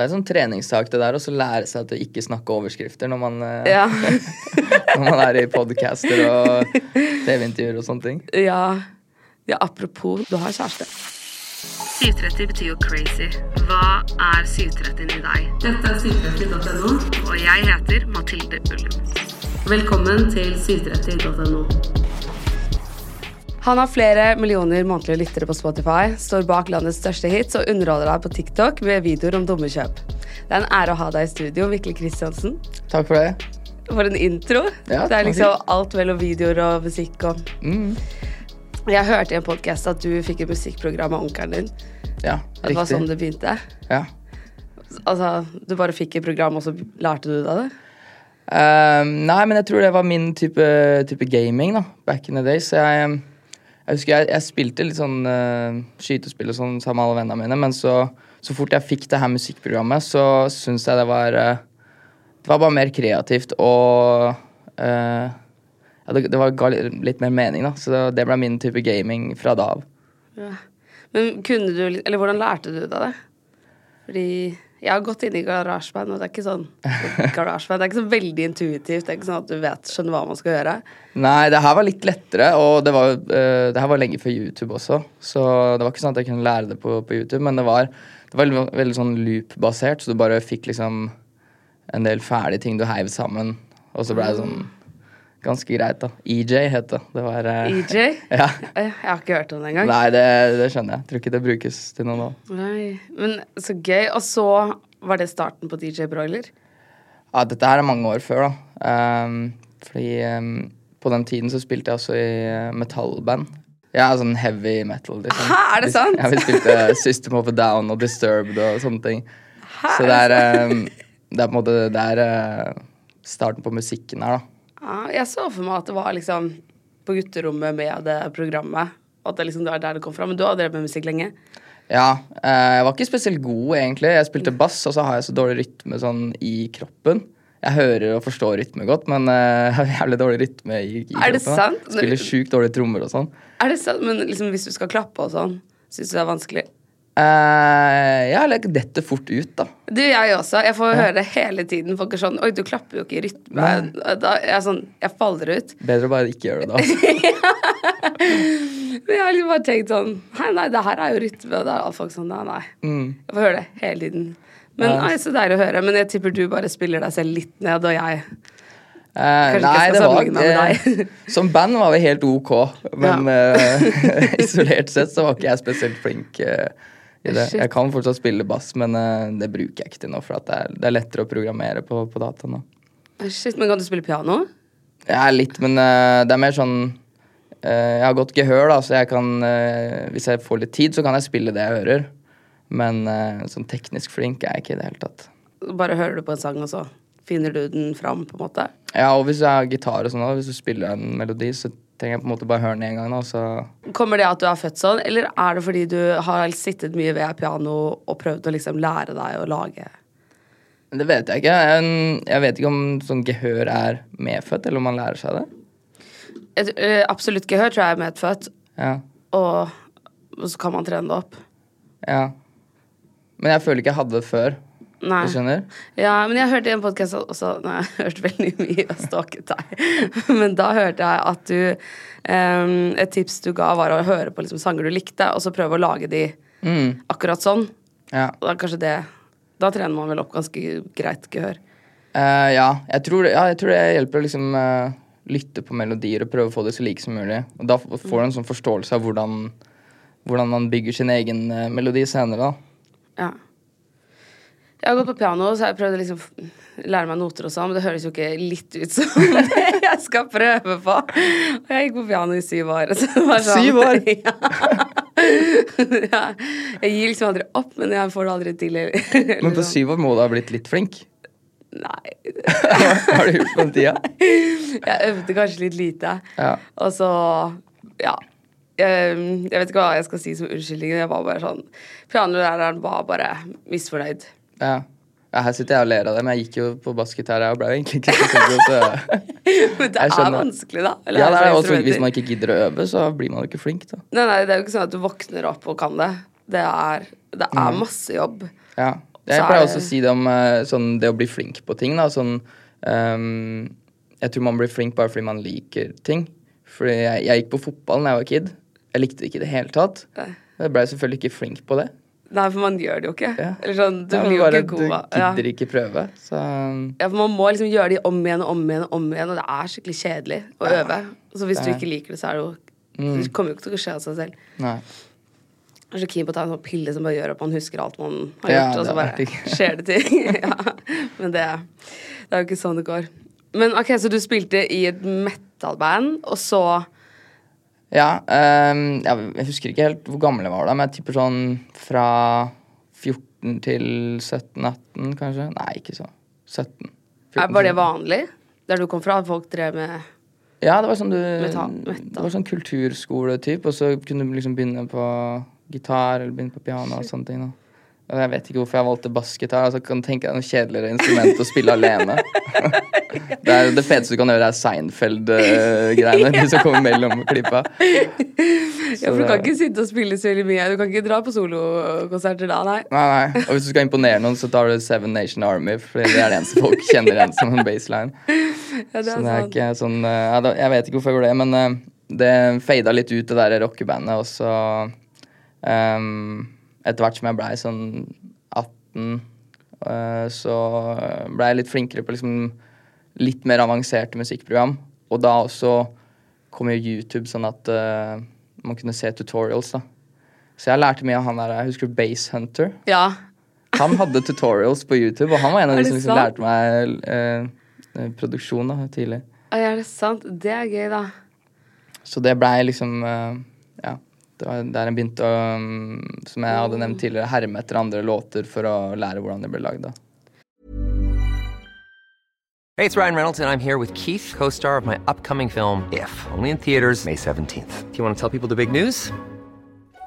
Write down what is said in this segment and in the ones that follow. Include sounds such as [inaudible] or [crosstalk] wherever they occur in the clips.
Det er sånn treningstak, det der, å lære seg til å ikke snakke overskrifter når man, eh, Ja. [laughs] når man er i podcaster og [laughs] TV-intervjuer og sånne ting. ja. ja, apropos, du har kjæreste. 730 betyr jo crazy. Hva er 730 i deg? Dette er 730.no, og jeg heter Mathilde Ullum. Velkommen til 730.no. Han har flere millioner månedlige lyttere på Spotify, står bak landets største hits og underholder deg på TikTok med videoer om dumme kjøp. Det er en ære å ha deg i studio, Mikkel Kristiansen. Takk for det. For en intro. Ja, det er liksom alt mellom videoer og musikk og Mm. Jeg hørte i en podkast at du fikk et musikkprogram av onkelen din. Ja, At det var sånn det begynte. Ja. Altså, du bare fikk et program, og så lærte du deg det? Um, nei, men jeg tror det var min type, type gaming, da. Back in the days. Jeg, jeg husker jeg, jeg spilte litt sånn uh, skytespill og sånn sammen med alle vennene mine, men så, så fort jeg fikk det her musikkprogrammet, så syns jeg det var uh, Det var bare mer kreativt og uh, ja, det, det var, ga litt, mer mening, da. Så det, det ble min type gaming fra da av. Ja. Men kunne du Eller hvordan lærte du deg det? Fordi jeg har gått inn i garasjeband, og det er ikke sånn [laughs] garasjeband, Det er ikke så veldig intuitivt. Det er ikke sånn at du vet, skjønner hva man skal gjøre. Nei, det her var litt lettere, og det, var, uh, det her var lenge før YouTube også. Så det var ikke sånn at jeg kunne lære det på, på YouTube, men det var, det var veldig, veldig sånn loop-basert, så du bare fikk liksom en del ferdige ting du heiv sammen, og så ble det sånn ganske greit, da. EJ het det. Det var eh, EJ? [laughs] Ja. Jeg har ikke hørt om det engang. Nei, det, det skjønner jeg. Tror ikke det brukes til noe nå. Nei. Men så gøy. Og så var det starten på DJ Broiler? Ja, dette her er mange år før, da. Um, fordi um, på den tiden så spilte jeg også i eh, metallband. Ja, sånn heavy metal. Liksom. Hæ, er det sant? Ja, vi spilte System of a Down og Disturbed og sånne ting. Hæ, Så det er, um, det er på en måte Det er uh, starten på musikken her, da. Ja, jeg så for meg at det var liksom på gutterommet med det programmet. At det liksom var der det kom fra. Men du har drevet med musikk lenge? Ja, eh, jeg var ikke spesielt god, egentlig. Jeg spilte bass, og så har jeg så dårlig rytme sånn i kroppen. Jeg hører og forstår rytme godt, men eh, [laughs] jeg har jævlig dårlig rytme i, i kroppen. Er det sant? Spiller sjukt dårlige trommer og sånn. Er det sant? Men liksom hvis du skal klappe og sånn, syns du det er vanskelig? Eh, ja, eller dette detter fort ut, da. Du, jeg også. Jeg får høre det hele tiden folk er sånn Oi, du klapper jo ikke i rytme. Da, jeg sånn Jeg faller ut. Bedre å bare ikke gjøre det, da. [laughs] Men [laughs] jeg har liksom bare tenkt sånn Nei, nei, det her er jo rytme. Og da er alle folk sånn Nei, nei. Mm. Jeg får høre det hele tiden. Men Ja. nei, Så deilig å høre. Men jeg tipper du bare spiller deg selv litt ned, og jeg Uh, nei, det var ikke eh, [laughs] Som band var vi helt ok, men eh, isolert sett så var ikke jeg spesielt flink eh, i det. Jeg kan fortsatt spille bass, men eh, det bruker jeg ikke til nå, for at det, er, det er lettere å programmere på, på data nå. Shit, men kan du spille piano? Ja, litt, men eh, det er mer sånn eh, Jeg har godt gehør, da, så jeg kan Hvis jeg får litt tid, så kan jeg spille det jeg hører. Men sånn teknisk flink er jeg ikke i det hele tatt. Bare hører du på en sang, og så finner du den fram, på en måte? Ja, og hvis jeg har gitar og sånn, hvis du spiller en melodi, så trenger jeg på en måte bare høre den én gang, da, så Kommer det at du er født sånn, eller er det fordi du har sittet mye ved piano og prøvd å liksom lære deg å lage Det vet jeg ikke. Jeg, jeg vet ikke om sånn gehør er medfødt, eller om man lærer seg det. Et, eh, Absolutt gehør tror jeg er medfødt, Ja. og, og så kan man trene det opp. ja. Men jeg føler ikke jeg hadde det før. Nei. Du skjønner? Ja, men jeg hørte i en podkast også Nei, jeg hørte veldig mye og stalket deg. [laughs] Men da hørte jeg at du um, Et tips du ga, var å høre på liksom sanger du likte, og så prøve å lage de Mm. akkurat sånn. Ja. Da kanskje det Da trener man vel opp ganske greit gehør. Uh, ja. Jeg tror, ja, jeg tror det hjelper å liksom uh, lytte på melodier og prøve å få det så like som mulig. Og da får du en sånn forståelse av hvordan, hvordan man bygger sin egen uh, melodi senere, da. Ja. Jeg har gått på piano, så har jeg prøvd å liksom lære meg noter og sånn, men det høres jo ikke litt ut som [laughs] det jeg skal prøve på. Og jeg gikk på piano i syv år. Sånn, Syv år? [laughs] [laughs] ja. Jeg gir liksom aldri opp, men jeg får det aldri til. eller- Men på syv år må du ha blitt litt flink. Nei. Har du gjort på den tida? Jeg øvde kanskje litt lite. Ja. Og så, ja. Jeg vet ikke hva jeg skal si som unnskyldning. Jeg var bare sånn Pianolæreren var bare misfornøyd. Ja. ja. Her sitter jeg og ler av det, men jeg gikk jo på basket jeg og ble jo egentlig ikke så god. Så. [laughs] Men det er vanskelig, da. Eller Ja, det er også, hvis man ikke gidder å øve, så blir man jo ikke flink, da. Nei, nei, det er jo ikke sånn at du våkner opp og kan det. Det er, det er masse jobb. Ja. Jeg er pleier også å si det om eh, sånn, det å bli flink på ting. Da. Sånn, um, jeg tror man blir flink bare fordi man liker ting. Fordi jeg, jeg gikk på fotball da jeg var kid. Jeg likte det ikke i det hele tatt. Jeg blei selvfølgelig ikke flink på det. Nei, for man gjør det jo ikke. Ja. Eller sånn, du Ja, blir jo bare, ikke god av Du ja. gidder ikke prøve. Så ja, for Man må liksom gjøre de om igjen og om igjen, og om igjen, og det er skikkelig kjedelig å øve. Så hvis du Det ikke liker det, så er det jo Mm. Det kommer jo ikke til å skje av seg selv. nei. Jeg er så keen på å ta en sånn pille som bare gjør at man husker alt man har Ja, gjort, og så bare [laughs] skjer det ting. [laughs] ja. Men det, det er jo ikke sånn det går. Men ok, Så du spilte i et metal-band, og så Ja, um, jeg, jeg husker ikke helt hvor gammel jeg var da, men jeg tipper sånn fra 14 til 17-18, kanskje. Nei, ikke så. 17. 14, Var det vanlig? Der du kom fra? at Folk drev med Ja, det var sånn du Metal- metal. Det var sånn kulturskole-type, og så kunne du liksom begynne på gitar eller begynne på piano og sånne ting. da. Jeg vet ikke hvorfor jeg valgte bassgitar. Altså, kan tenke deg noe kjedeligere instrument å spille alene. [laughs] det, er, det feteste du kan gjøre, er Seinfeld-greiene. [laughs] de som kommer mellom klippa. Ja, for du kan ikke sitte og spille så veldig mye. Du kan ikke dra på solokonserter da, nei. Nei, nei. Og hvis du skal imponere noen, så tar du Seven Nation Army, for det er det eneste folk kjenner igjen som en baseline. [laughs] Ja, det Så er det er ikke sånn eh, Jeg vet ikke hvorfor jeg gjorde det, men eh, det fada litt ut, det der rockebandet, og så ehm, Etter hvert som jeg blei sånn 18, eh, så blei jeg litt flinkere på liksom litt mer avanserte musikkprogram. Og da også kom jo YouTube sånn at uh, man kunne se tutorials, da. Så jeg lærte mye av han der Jeg husker Base Hunter. Ja. Han hadde tutorials på YouTube, og han var en av de som liksom lærte meg eh, produksjon da, tidlig. Oi, Er det sant? Det er gøy, da. Så det blei liksom var der jeg begynte å, um, som jeg hadde nevnt tidligere, herme etter andre låter for å lære hvordan det ble lagd. Hey, it's Ryan Reynolds, and I'm here with Keith, co star of my upcoming film, If, only in theaters, May 17th. Do you want to tell people the big news?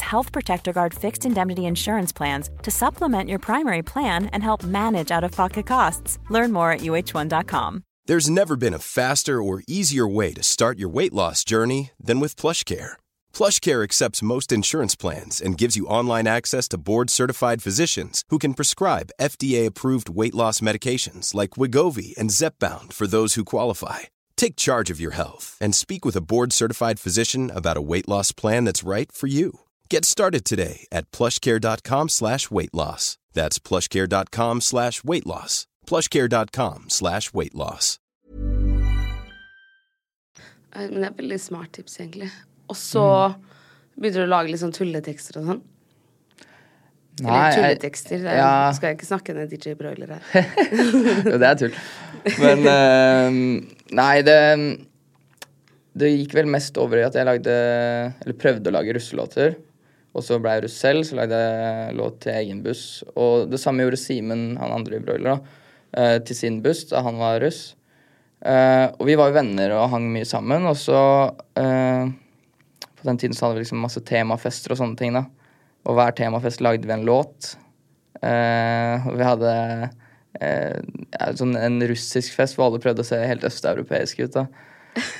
Health Protector Guard fixed indemnity insurance plans to supplement your primary plan and help manage out of pocket costs. Learn more at uh1.com. There's never been a faster or easier way to start your weight loss journey than with PlushCare. PlushCare accepts most insurance plans and gives you online access to board-certified physicians who can prescribe FDA-approved weight loss medications like Wigovi and Zepbound for those who qualify. Take charge of your health and speak with a board-certified physician about a weight loss plan that's right for you. Get started today at plushcare.com slash weight loss. That's plushcare.com slash weight loss. plushcare.com slash weight loss. Men det er veldig smart tips, egentlig. Og så Mm. begynner du å lage litt sånn tulletekster og sånn. Nei, Eller tulletekster. Jeg, ja. skal jeg ikke snakke ned DJ Broiler her. [laughs] Jo, det er tull. Men uh, Nei, det Det gikk vel mest over i at jeg lagde Eller prøvde å lage russelåter. Og så ble jeg russ selv, så lagde jeg låt til egen buss. Og det samme gjorde Simen, han andre i Broiler, da, eh, til sin buss da han var russ. Eh, og vi var jo venner og hang mye sammen. Og så eh, På den tiden så hadde vi liksom masse temafester og sånne ting. da Og hver temafest lagde vi en låt. Og vi hadde sånn en russisk fest hvor alle prøvde å se helt østeuropeiske ut. da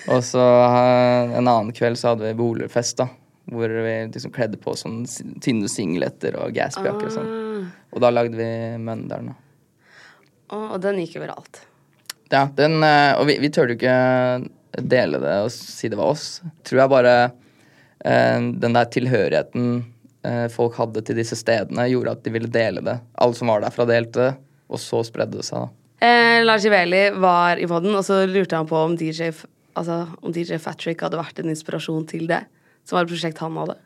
Og så en annen kveld så hadde vi boligfest, da. Hvor vi liksom kledde på sånn s- tynne singleter og gaspjakker og sånn. Og da lagde vi Mønderen. Oh, og den gikk jo alt. Ja, den, eh, og vi, vi turte jo ikke dele det og si det var oss. Tror jeg bare eh, den der tilhørigheten eh, folk hadde til disse stedene, gjorde at de ville dele det. Alle som var derfra, delte det, og så spredde det seg. da. Eh, Lars Iveli var i podden, og så lurte han på om DJ, altså, om DJ Fatrick hadde vært en inspirasjon til det. Som var et prosjekt han hadde.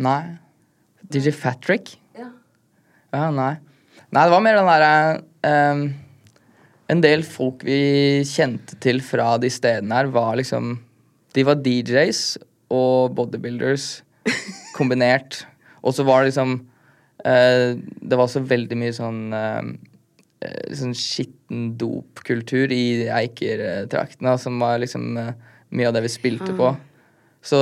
Nei. DJ Fatrick? Ja. Ja, nei. Nei, det var mer den derre um, En del folk vi kjente til fra de stedene her, var liksom De var DJs og bodybuilders [laughs] kombinert. Og så var det liksom uh, det var også veldig mye sånn eh, eh, sånn skitten dopkultur i Eiker-traktene, som var liksom uh, mye av det vi spilte på. Så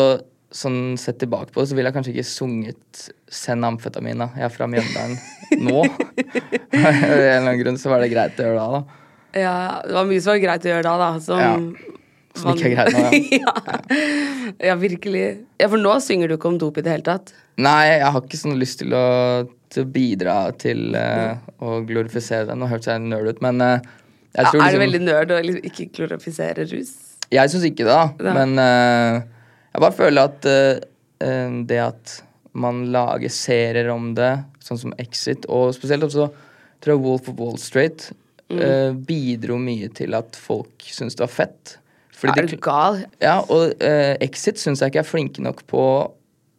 sånn sett tilbake på det, så ville jeg kanskje ikke sunget 'Send amfetamina', Jeg er fra Mjøndalen [laughs] nå. [laughs] Av en eller annen grunn så var det greit å gjøre da. da. Ja, det var mye som var greit å gjøre da, da. Som, Ja. Som ikke er greit nå, ja. [laughs] ja. ja, virkelig. Ja, for nå synger du ikke om dop i det hele tatt. Nei, jeg har ikke sånn lyst til å, til å bidra til uh, å glorifisere det. Nå hørtes jeg nerd ut, men uh, jeg Ja, er det liksom veldig nerd å liksom ikke glorifisere rus? Jeg syns ikke det, da. Men eh, jeg bare føler at eh, det at man lager serier om det, sånn som Exit, og spesielt også tror jeg Wolf of Wall Street, Mm. eh, bidro mye til at folk syntes det var fett. Fordi er du gal? ja, og uh, Exit syns jeg ikke er flinke nok på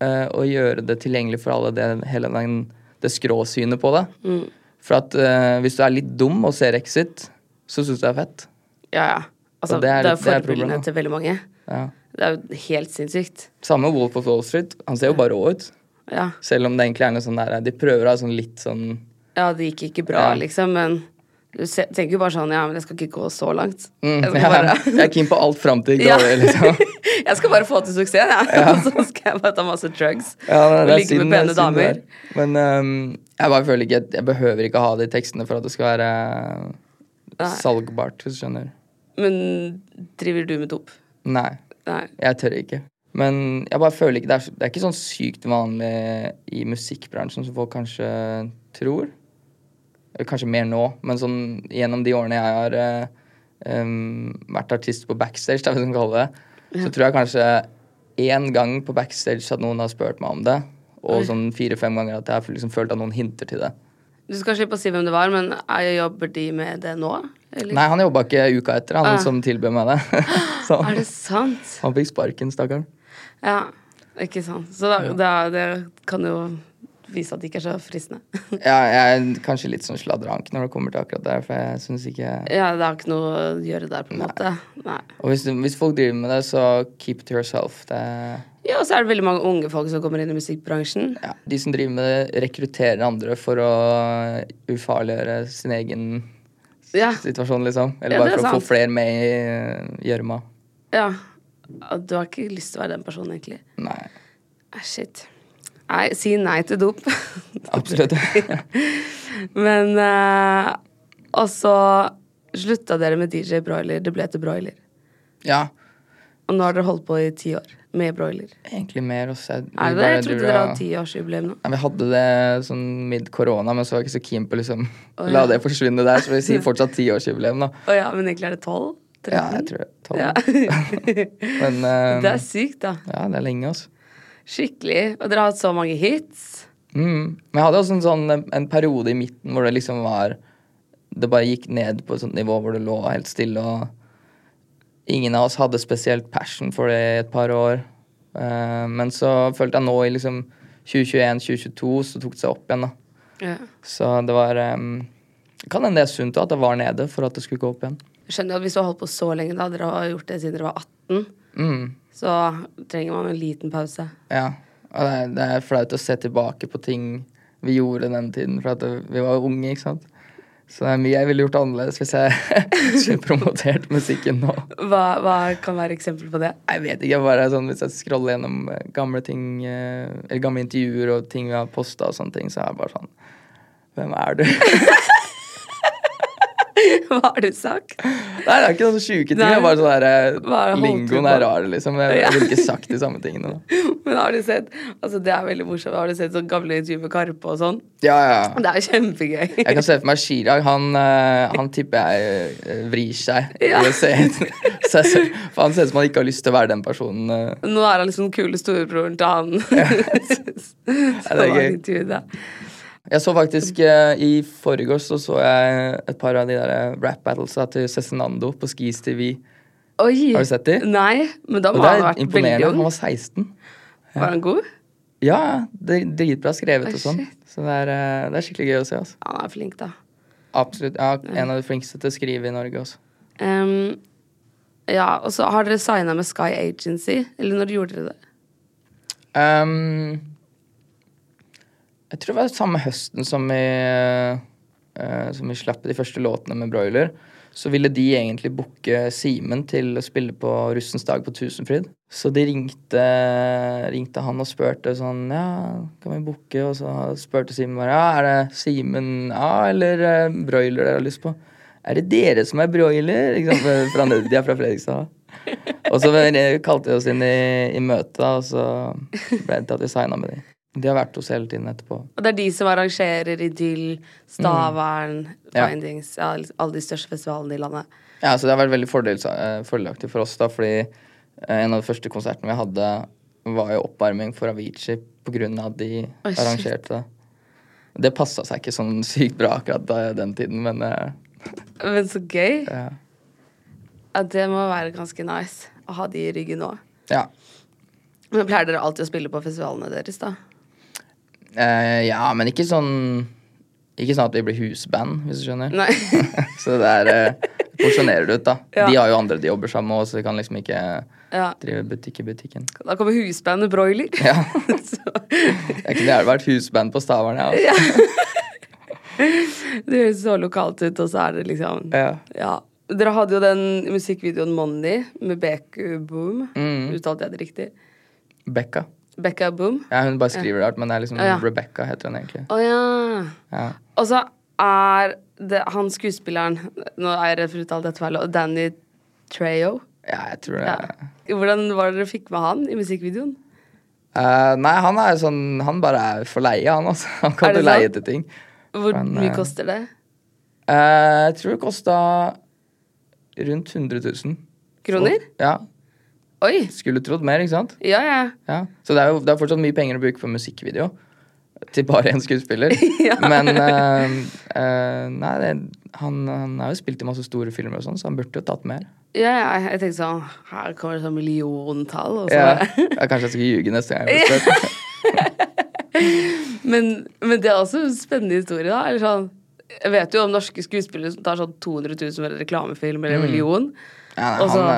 å gjøre det tilgjengelig for alle, det, hele den, det skråsynet på det. Mm. For at hvis du er litt dum og ser Exit, så syns du det er fett. Ja, ja. Altså, Og det er, det er forbildene til veldig mange. Ja. Det er jo helt sinnssykt. Samme Wolf of Wall Street. Han ser jo bare rå ut. Ja. Selv om det egentlig er noe sånn der De prøver å ha sånn litt sånn ja, det gikk ikke bra, Ja. liksom, men du tenker jo bare sånn Ja, men jeg skal ikke gå så langt. mm, jeg, bare, [laughs] jeg er keen på alt fram til Ja. liksom. [laughs] jeg skal bare få til suksess, jeg. Ja. [laughs] så skal jeg bare ta masse drugs Ja, det, det og ligge med pene damer. er. Men um, jeg bare føler ikke Jeg behøver ikke ha de tekstene for at det skal være Nei. salgbart, hvis du skjønner. Men driver du med dop? Nei. Nei. Jeg tør ikke. Men jeg bare føler ikke det er, det er ikke sånn sykt vanlig i musikkbransjen som folk kanskje tror. Kanskje mer nå, men sånn gjennom de årene jeg har eh, vært artist på backstage, da, hvis man kaller kalle det, så tror jeg kanskje én gang på backstage at noen har spurt meg om det. Og sånn fire-fem ganger at jeg har liksom følt at noen hinter til det. Du skal slippe å si hvem det var, men jeg jobber de med det nå? Eller? Nei, han jobba ikke uka etter, han Ah. som tilbød meg det. [laughs] så Er det sant? han fikk sparken, stakkaren. Ja, ikke sant. Så da, da, det kan jo vise at det ikke er så fristende. [laughs] Ja, jeg er kanskje litt sånn sladrank når det kommer til akkurat det, for jeg syns ikke Ja, det har ikke noe å gjøre der, på en måte. Nei. Og hvis, hvis folk driver med det, så keep to yourself. Det, Ja, og så er det veldig mange unge folk som kommer inn i musikkbransjen. ja. De som driver med det, rekrutterer andre for å ufarliggjøre sin egen Ja. situasjon, liksom. Eller bare for å få flere med i gjørma. ja. Du har ikke lyst til å være den personen, egentlig. Nei, shit. Nei, si nei til dop. [laughs] absolutt. [laughs] Men uh, Og så slutta dere med DJ Broiler. Det ble til Broiler. ja, Og nå har dere holdt på i ti år med Broiler. egentlig mer også. Jeg, Er det det? Jeg trodde dere hadde tiårsjubileum nå. Ja, vi hadde det sånn mid-korona, men så var jeg ikke så keen på liksom Å, la det forsvinne der. Så vi sier [laughs] fortsatt tiårsjubileum, da. Oh, ja, men egentlig er det tolv? Ja, jeg tror det. Tolv. Ja. [laughs] Men [laughs] eh, det er sykt, da. ja, det er lenge, altså. Skikkelig. Og dere har hatt så mange hits. Mm. Men jeg hadde også en sånn en periode i midten hvor det liksom var Det bare gikk ned på et sånt nivå hvor det lå helt stille, og ingen av oss hadde spesielt passion for det i et par år. Uh, men så følte jeg nå i liksom 2021-2022 så tok det seg opp igjen, da. Ja. Så det var um, Kan hende det er sunt at det var nede for at det skulle gå opp igjen. Jeg skjønner at hvis du har holdt på så lenge, da, dere har gjort det siden dere var 18, Mm. så trenger man en liten pause. Ja. Og det er, det er flaut å se tilbake på ting vi gjorde den tiden, for at vi var unge, ikke sant. Så det er mye jeg ville gjort annerledes hvis jeg [laughs] skulle promotert musikken nå. Hva, hva kan være eksempel på det? Jeg vet ikke, bare sånn hvis jeg scroller gjennom eh, gamle ting, eh, eller gamle intervjuer og ting vi har posta så er jeg bare sånn Hvem er du? [laughs] [laughs] Hva har du sagt? Nei, det er ikke noen sjuke ting. Det er bare sånn der, eh, Lingoen er rar, liksom. Jeg, Ja. jeg ville ikke sagt de samme tingene. Da. [laughs] Men har du sett Altså Det er veldig morsomt. Har du sett sånn gamle intervju med Karpe og sånn? Ja, ja. Det er kjempegøy. Jeg kan se for meg Chirag. Han, eh, han tipper jeg eh, vrir seg [laughs] Ja. Se, se, se. For han ser ut som han ikke har lyst til å være den personen. eh. Nå er han liksom den kule storebroren til han. så det er gøy. Jeg så faktisk uh, I forgårs så, så jeg et par av de der eh, rap battlesa til Cezinando på Skis TV. Oi! Har du sett de? Nei, men da må han ha vært veldig ung. Han var 16. Var han god? Ja, det er dritbra skrevet og sånn. Så det er, eh, det er skikkelig gøy å se. Altså. Han er flink, da. Absolutt. Ja, en av de flinkeste til å skrive i Norge også. Um, ja, og så har dere signa med Sky Agency. Eller når gjorde dere det? Um, Jeg tror det var samme høsten som vi, uh, som vi slapp de første låtene med Broiler. Så ville de egentlig booke Simen til å spille på Russens dag på Tusenfryd. Så de ringte, ringte han og spurte sånn Ja, kan vi booke? Og så spurte Simen bare Ja, er det Simen ja, eller uh, Broiler dere har lyst på? Er det dere som er broiler? Ikke sant? Fra Nødia fra Fredrikstad. Og så kalte de oss inn i, i møte, og så ble det til at vi signa med dem. De har vært hos hele tiden etterpå. Og det er de som arrangerer Idyll, Stavern, Ja. Findings, ja, alle de største festivalene i landet. Ja, så det har vært veldig eh, fordelaktig for oss, da, fordi eh, en av de første konsertene vi hadde, var jo oppvarming for Avicii på grunn av at de oh, arrangerte det. Det passa seg ikke sånn sykt bra akkurat da, den tiden, men eh, Men så gøy. [laughs] ja. Ja, det må være ganske nice å ha de i ryggen nå. ja. Men pleier dere alltid å spille på festivalene deres, da? Eh, ja, men ikke sånn Ikke sånn at vi blir husband, hvis du skjønner. Nei. [laughs] så det er uh, Porsjonerer det ut, da. Ja. De har jo andre de jobber sammen med, så vi kan liksom ikke ja. drive butikk i butikken. Da kommer husbandet Broiler. Ja. [laughs] Så, Jeg kunne gjerne vært husband på Stavern, jeg. Ja. [laughs] det høres så lokalt ut, og så er det liksom Ja. Ja. Dere hadde jo den musikkvideoen Money med Beku Boom. Mm. Uttalte jeg det riktig? Becka. Becka Boom? Ja, hun bare skriver rart, men det er liksom Ja. Rebecca heter hun egentlig. Oh, ja. Ja. Og så er det han skuespilleren Nå er jeg redd for å uttale dette feil. Danny Trejo. ja, jeg tror det. Ja. Hvordan var det dere fikk med han i musikkvideoen? Uh, nei, han er sånn Han bare er for leie, han altså. [laughs] Han kan ikke leie til ting. Hvor Men, mye eh, koster det? Uh, jeg tror det kosta rundt 100 000. Kroner? Ja. Oi! Skulle trodd mer, ikke sant? Ja, ja. Ja. Så det er jo det er fortsatt mye penger å bruke på musikkvideo. Til bare én skuespiller. [laughs] ja. Men uh, uh, Nei, det, han, han har jo spilt i masse store filmer og sånn, så han burde jo tatt mer. Ja, ja, jeg tenkte sånn Her kommer det sånn milliontall. Og så. Ja. ja, kanskje jeg skal ljuge neste gang jeg blir [laughs] men, men det er også en spennende historie, da. Eller sånn Jeg vet jo om norske skuespillere som tar sånn 200 000 for en reklamefilm eller en million. Ja, nei, Og så- han,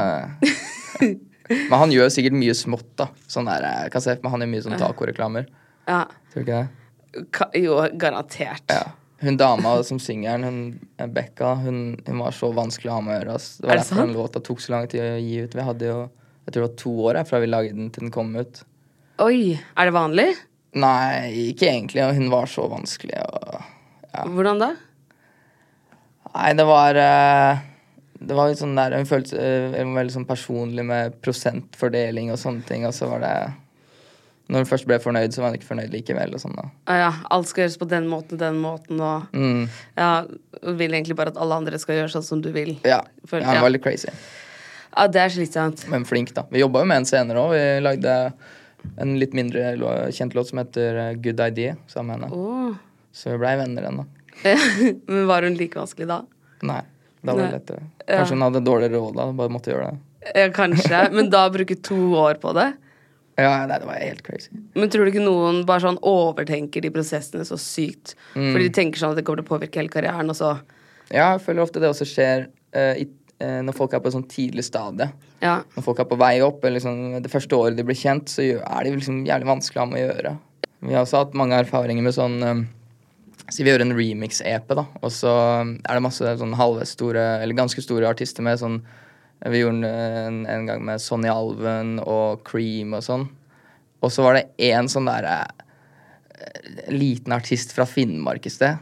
eh, [laughs] men han gjør sikkert mye smått, da. Sånn der, jeg kan se for meg Han gjør mye sånn tacoreklamer. Ja. Tror du ikke det? Ka jo, garantert. Ja. Hun dama som synger den, hun Becka, hun, hun var så vanskelig å ha med å gjøre. Det var Er det derfor sant? den låta tok så lang tid å gi ut. Vi hadde jo jeg tror det var to år jeg, fra vi laget den til den kom ut. Oi! Er det vanlig? Nei, ikke egentlig. og Hun var så vanskelig. Og, ja. Hvordan da? Nei, det var eh, Det var sånn der Hun følte eh, var veldig sånn personlig med prosentfordeling og sånne ting. Og så var det Når hun først ble fornøyd, så var hun ikke fornøyd likevel. og sånn da. Ah, ja, alt skal gjøres på den måten, den måten, og Mm, ja, og vil egentlig bare at alle andre skal gjøre sånn som du vil. ja. For, ja, ja. var litt crazy. Ja, det er slitsomt. Men flink, da. Vi jobba jo med en senere òg. Vi lagde en litt mindre kjent låt som heter eh, Good Idea sammen med henne. Oh. Så vi blei venner ennå. [laughs] Men var hun like vanskelig da? Nei, da var det lettere. Kanskje hun hadde dårligere råd da, bare måtte gjøre det. Ja, kanskje. [laughs] Men da bruke to år på det? Ja, nei, det var helt crazy. Men tror du ikke noen bare sånn overtenker de prosessene så sykt? Mm. Fordi de tenker sånn at det kommer til å påvirke hele karrieren, og så Ja, jeg føler ofte det også skjer uh, i, uh, når folk er på et sånn tidlig stadie. Ja. Når folk er på vei opp, eller liksom det første året de blir kjent, så er det liksom jævlig vanskelig å ha med å gjøre. Vi har også hatt mange erfaringer med sånn um, Si vi gjør en remix-EP, da, og så um, er det masse sånn halvveis store, eller ganske store artister med sånn Vi gjorde en, en gang med Sonny Alven og Cream og sånn. Og så var det én sånn derre eh, liten artist fra Finnmark i sted.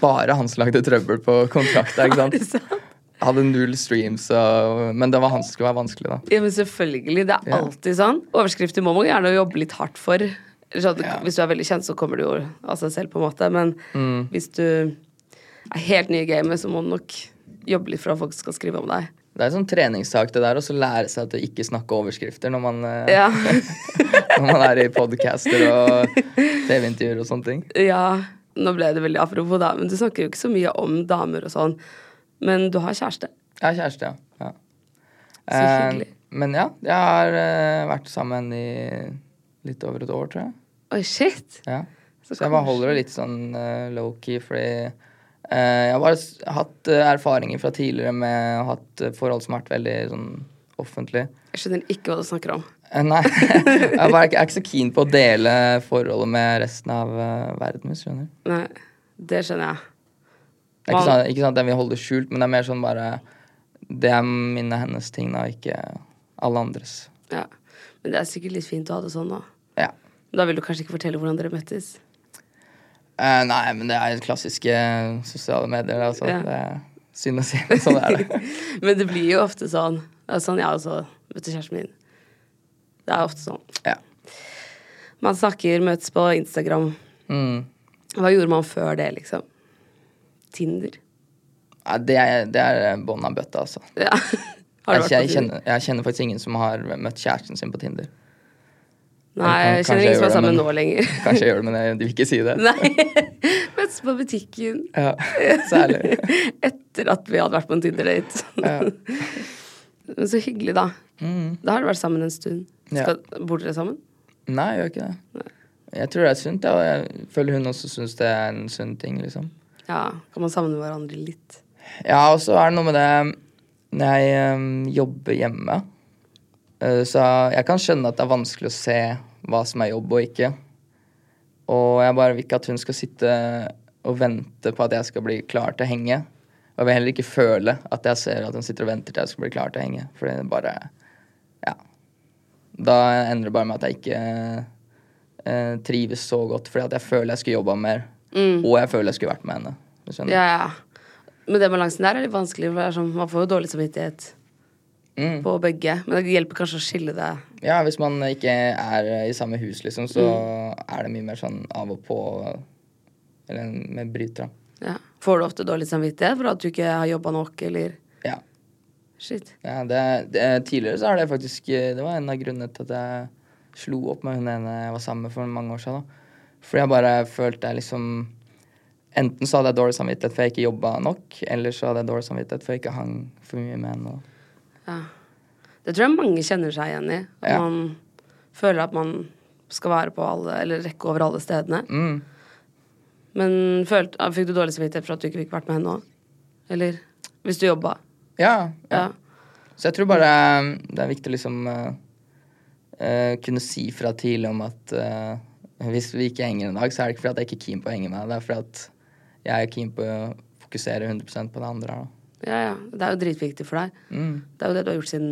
Bare han som lagde trøbbel på kontrakta, ikke [laughs] sant? Hadde null streams, og, men det var han som skulle være vanskelig, da. ja, men selvfølgelig. Det er alltid sånn. Overskrifter må man gjerne jobbe litt hardt for. Sånn, Ja. Hvis du er veldig kjent, så kommer du jo av seg selv, på en måte. Men Mm. hvis du er helt ny i gamet, så må du nok jobbe litt for at folk skal skrive om deg. Det er en sånn treningssak det der, å lære seg til å ikke snakke overskrifter når man, eh, Ja. [laughs] når man er i podcaster og TV-intervjuer og sånne ting. ja. Nå ble det veldig apropos, da, men du snakker jo ikke så mye om damer og sånn. Men du har kjæreste. Jeg har kjæreste, ja. ja. Så hyggelig. Eh, men ja, jeg har eh, vært sammen i litt over et år, tror jeg. Oi, shit! Ja. Så Så, jeg bare holder det litt sånn uh, low-key, fordi uh, jeg har bare hatt uh, erfaringer fra tidligere med å ha hatt forhold som har vært veldig sånn offentlig. Jeg skjønner ikke hva du snakker om. Nei. [laughs] Jeg bare, jeg er ikke så keen på å dele forholdet med resten av verden, hvis du skjønner. Nei, det skjønner jeg. Det er ikke sånn, ikke sånn at jeg vil holde det skjult, men det er mer sånn bare Det er mine hennes ting, da, ikke alle andres. Ja. Men det er sikkert litt fint å ha det sånn, da. Da vil du kanskje ikke fortelle hvordan dere møttes? Eh, nei, men det er klassiske sosiale medier, altså. Ja. Det er synd å si, men sånn er det. [laughs] Men det blir jo ofte sånn. Sånn jeg også møtte kjæresten min. Det er ofte sånn. Ja. Man snakker, møtes på Instagram. Mm. Hva gjorde man før det, liksom? Tinder? Ja, det er, det er bånn av bøtta, altså. Ja. [laughs] Jeg, jeg, kjenner, jeg kjenner faktisk ingen som har møtt kjæresten sin på Tinder. Nei, jeg kjenner ingen som er sammen men- nå lenger. [laughs] Kanskje jeg gjør det, men jeg, de vil ikke si det. Nei. [laughs] Møttes på butikken Ja, Særlig. [laughs] etter at vi hadde vært på en Tinder-date. Ja. Men så hyggelig, da. Mm. Da har dere vært sammen en stund. Ja. Bor dere sammen? Nei, jeg gjør ikke det. Jeg tror det er sunt, og jeg føler hun også syns det er en sunn ting, liksom. Ja, kan man savne hverandre litt? Ja, og så er det noe med det Når jeg um, jobber hjemme, så jeg kan skjønne at det er vanskelig å se hva som er jobb og ikke. Og jeg bare vil ikke at hun skal sitte og vente på at jeg skal bli klar til å henge. Og jeg vil heller ikke føle at jeg ser at hun sitter og venter til jeg skal bli klar til å henge. Fordi det bare Ja. Da ender det bare med at jeg ikke eh, trives så godt, fordi at jeg føler jeg skulle jobba mer. Og jeg føler jeg skulle vært med henne. Ja, ja. Men den balansen der er litt vanskelig, for det sånn, man får jo dårlig samvittighet Mm. på begge. Men det hjelper kanskje å skille det. Ja, hvis man ikke er i samme hus, liksom, så er det mye mer sånn av og på Eller med bryter. Ja. Får du ofte dårlig samvittighet for at du ikke har jobba nok, eller Ja. Shit. ja det, det, tidligere så har det faktisk Det var en av grunnene til at jeg slo opp med hun ene jeg var sammen med for mange år siden. da. Fordi jeg bare følte jeg liksom Enten så hadde jeg dårlig samvittighet for jeg ikke jobba nok, eller så hadde jeg dårlig samvittighet for jeg ikke hang for mye med henne. Ja. Det tror jeg mange kjenner seg igjen i. At Ja. man føler at man skal være på alle, eller rekke over alle stedene. Mm. Men følte, ah, fikk du dårlig samvittighet for at du ikke fikk vært med henne òg? Eller hvis du jobba? Ja, Ja. Så jeg tror bare det er viktig å liksom uh, uh, kunne si fra tidlig om at uh, hvis vi ikke henger en dag, så er det ikke fordi at jeg ikke er keen på å henge med deg. Det er fordi at jeg er keen på å fokusere 100% på det andre. Da. Ja, ja. Det er jo dritviktig for deg. Mm. Det er jo det du har gjort siden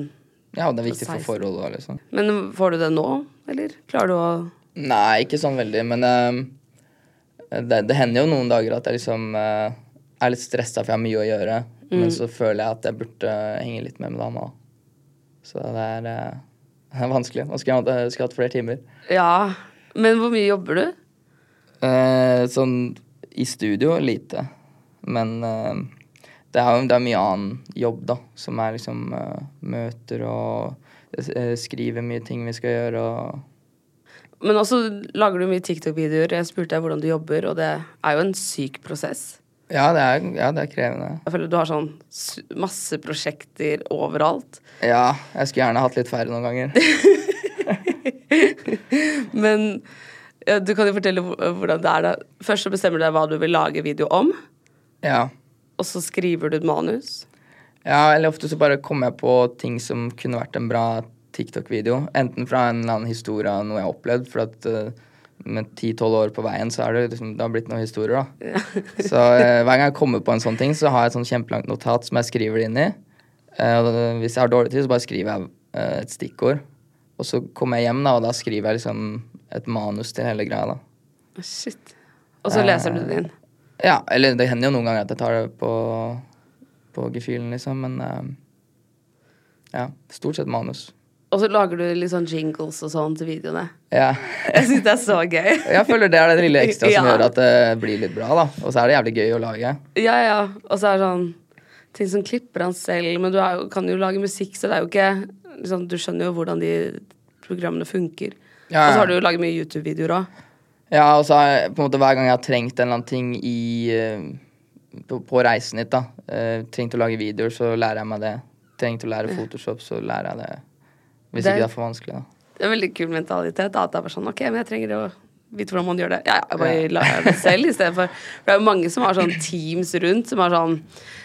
Ja, og det er viktig for forholdet òg, liksom. Men får du det nå, eller? Klarer du å Nei, ikke sånn veldig, men eh, det, det hender jo noen dager at jeg liksom uh, er litt stressa for jeg har mye å gjøre. Men så føler jeg at jeg burde henge litt mer med dama. Så det er, uh, [laughs] det er vanskelig. Man skulle hatt- skulle hatt flere timer. Ja. Men hvor mye jobber du? Uh, sånn i studio lite. Men eh, det er jo det er mye annen jobb, da. Som er liksom uh, møter og uh, skrive mye ting vi skal gjøre og Men også lager du mye TikTok-videoer. Jeg spurte deg hvordan du jobber, og det er jo en syk prosess. Ja, det er, ja, det er krevende. Jeg føler du har sånn masse prosjekter overalt. Ja, jeg skulle gjerne hatt litt færre noen ganger. [laughs] Men ja, du kan jo fortelle hvordan det er da. Først så bestemmer du deg hva du vil lage video om, Ja. Og så skriver du et manus. ja, eller ofte så bare kommer jeg på ting som kunne vært en bra TikTok-video. Enten fra en eller annen historie av noe jeg har opplevd, for at uh, med ti-tolv år på veien så er det liksom, det har blitt noen historier, da. [laughs] så uh, hver gang jeg kommer på en sånn ting, så har jeg et sånn kjempelangt notat som jeg skriver det inn i. Uh, hvis jeg har dårlig tid, så bare skriver jeg et stikkord. Og så kommer jeg hjem, da, og da skriver jeg liksom et manus til hele greia, da. Shit. Og så leser du det inn. Ja, eller det hender jo noen ganger at jeg tar det på, på gefühlen, liksom, men uh, ja, stort sett manus. Og så lager du litt sånn jingles og sånn til videoene. Ja. [laughs] Jeg syns det er så gøy. Jeg føler det er det lille ekstra som [laughs] Ja. gjør at det blir litt bra, da. Og så er det jævlig gøy å lage. Ja, ja. Og så er det sånn ting som klipper han selv, men du jo, kan jo lage musikk, så det er jo ikke liksom, Du skjønner jo hvordan de programmene funker. Ja, Og så har du jo laget mye YouTube-videoer òg. Ja, og så har jeg på en måte hver gang jeg har trengt en eller annen ting i eh, på, på reisen hit, da. eh, trengt å lage videoer, så lærer jeg meg det. Trengt å lære Photoshop, så lærer jeg det. Hvis Det- ikke det er for vanskelig, da. Det er en veldig kul mentalitet. At det er bare sånn OK, men jeg trenger å vite hvordan man gjør det. Ja, jeg bare lager det selv istedenfor. [laughs] For det er jo mange som har sånn teams rundt, som har sånn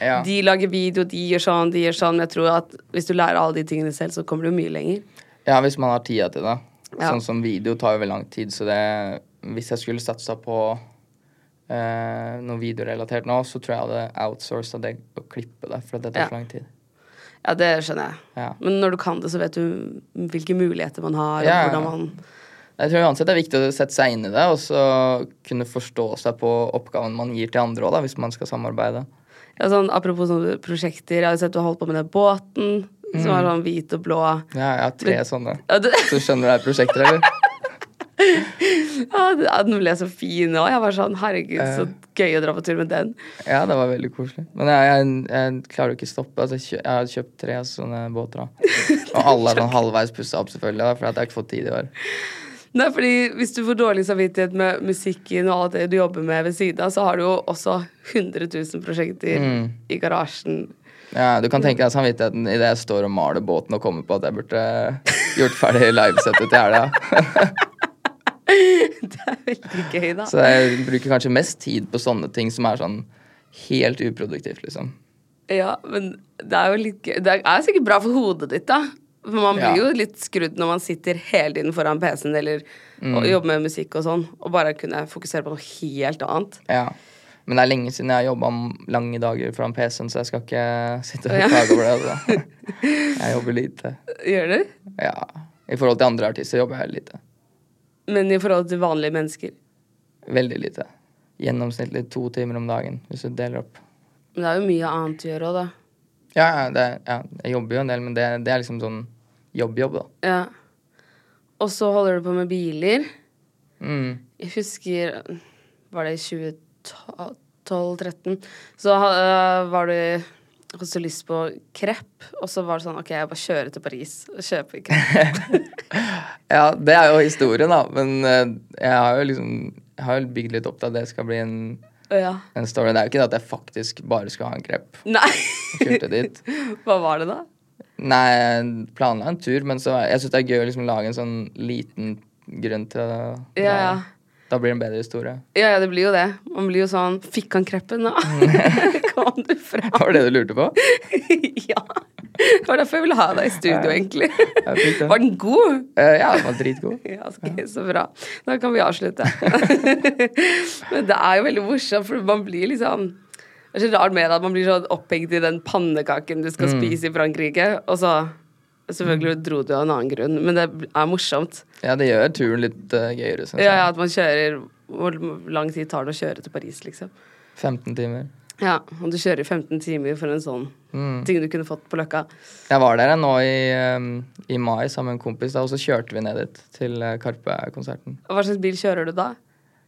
Ja. De lager video, de gjør sånn, de gjør sånn. Men jeg tror at hvis du lærer alle de tingene selv, så kommer du mye lenger. Ja, hvis man har tida til det. Ja. Sånn som video tar jo veldig lang tid, så det Hvis jeg skulle satsa på eh, noe videorelatert nå, så tror jeg jeg hadde outsourca det å klippe det, for det tar Ja. for lang tid. Ja, det skjønner jeg. Ja. Men når du kan det, så vet du hvilke muligheter man har, Ja, og hvordan man Jeg tror uansett det er viktig å sette seg inn i det, og så kunne forstå seg på oppgaven man gir til andre òg, hvis man skal samarbeide. ja, sånn, Apropos sånne prosjekter, jeg har sett du har holdt på med den båten, som er sånn hvit og blå. Ja, jeg har tre Men- sånne. Ja, du... Så skjønner du det er prosjekter, eller? [laughs] ja, den ble så fin òg. Jeg var sånn herregud, så gøy å dra på tur med den. Ja, det var veldig koselig. Men jeg, jeg, jeg klarer jo ikke å stoppe. Altså, jeg, har kjøpt tre sånne båter. da. Og alle er sånn [laughs] halvveis pussa opp, selvfølgelig, da, for jeg har ikke fått tid i år. Nei, fordi Hvis du får dårlig samvittighet med musikken og alt det du jobber med ved siden av, så har du jo også 100 000 prosjekter Mm. i garasjen. Ja, Du kan tenke deg samvittigheten idet jeg står og maler båten og kommer på at jeg burde gjort ferdig livesettet til helga. [laughs] Veldig gøy, da. Så jeg bruker kanskje mest tid på sånne ting som er sånn helt uproduktivt, liksom. Ja, men det er jo litt gøy. Det er sikkert bra for hodet ditt, da. For man blir Ja. jo litt skrudd når man sitter hele tiden foran PC-en eller Mm. og jobber med musikk og sånn, og bare kunne fokusere på noe helt annet. Ja. Men det er lenge siden jeg har jobba lange dager foran PC-en, så jeg skal ikke sitte og klage over det. Altså. [laughs] Jeg jobber lite. Gjør du? Ja. I forhold til andre artister jobber jeg lite. Men i forhold til vanlige mennesker. Veldig lite. Gjennomsnittlig to timer om dagen, hvis du deler opp. Men det er jo mye annet å gjøre òg, da. Ja, ja, det, ja, jeg jobber jo en del, men det, det er liksom sånn jobb-jobb, da. Ja. Og så holder du på med biler. Mm. Jeg husker Var det i 2012-2013? Så uh, var du hadde så lyst på krepp, og så var det sånn OK, jeg bare kjører til Paris og kjøper [laughs] krepp. [laughs] Ja, det er jo historien, da. Men eh, jeg har jo liksom Jeg har jo bygd litt opp til at det skal bli en, ja. en story. Det er jo ikke det at jeg faktisk bare skal ha en krepp. [laughs] Nei! Kjørte dit. Hva var det, da? Nei, jeg planla en tur, men så jeg syns det er gøy å liksom lage en sånn liten grunn til det. Ja, ja. Da blir det en bedre historie. Ja, ja, det blir jo det. Man blir jo sånn Fikk han kreppen, da? Kom du fram? Var det det du lurte på? [laughs] ja. Det var derfor jeg ville ha deg i studio, egentlig. Var den god? Eh, ja, den var dritgod. [laughs] Ja, okay, så bra. Da kan vi avslutte. [laughs] Men det er jo veldig morsomt, for man blir liksom Det er så rart med at man blir sånn opphengt i den pannekaken du skal spise i Frankrike, og så Selvfølgelig dro du av en annen grunn, men det er morsomt. Ja, det gjør turen litt uh, gøyere, syns Ja, jeg. ja, At man kjører Hvor lang tid tar det å kjøre til Paris, liksom? 15 timer. Ja, og du kjører 15 timer for en sånn ting du kunne fått på Løkka. Jeg var der nå i, i mai sammen med en kompis, da, og så kjørte vi ned dit til uh, Karpe-konserten. Hva slags bil kjører du da?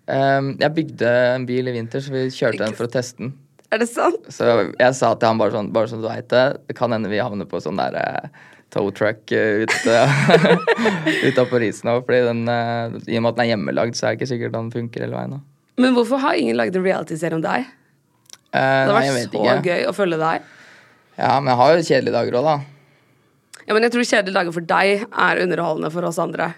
Um, jeg bygde en bil i vinter, så vi kjørte den for å teste den. Er det sant? Så jeg sa til han bare sånn, bare sånn du veit det, det kan hende vi havner på sånn der uh, tow truck ut, ut av Paris nå. Fordi den, uh, i og med at den er hjemmelagd, så er det ikke sikkert den funker hele veien. da. Men hvorfor har ingen lagd en realityserie om deg? Uh, Det hadde nei, vært så ikke. gøy å følge deg. Ja, men jeg har jo kjedelige dager òg, da. Ja, men jeg tror kjedelige dager for deg er underholdende for oss andre.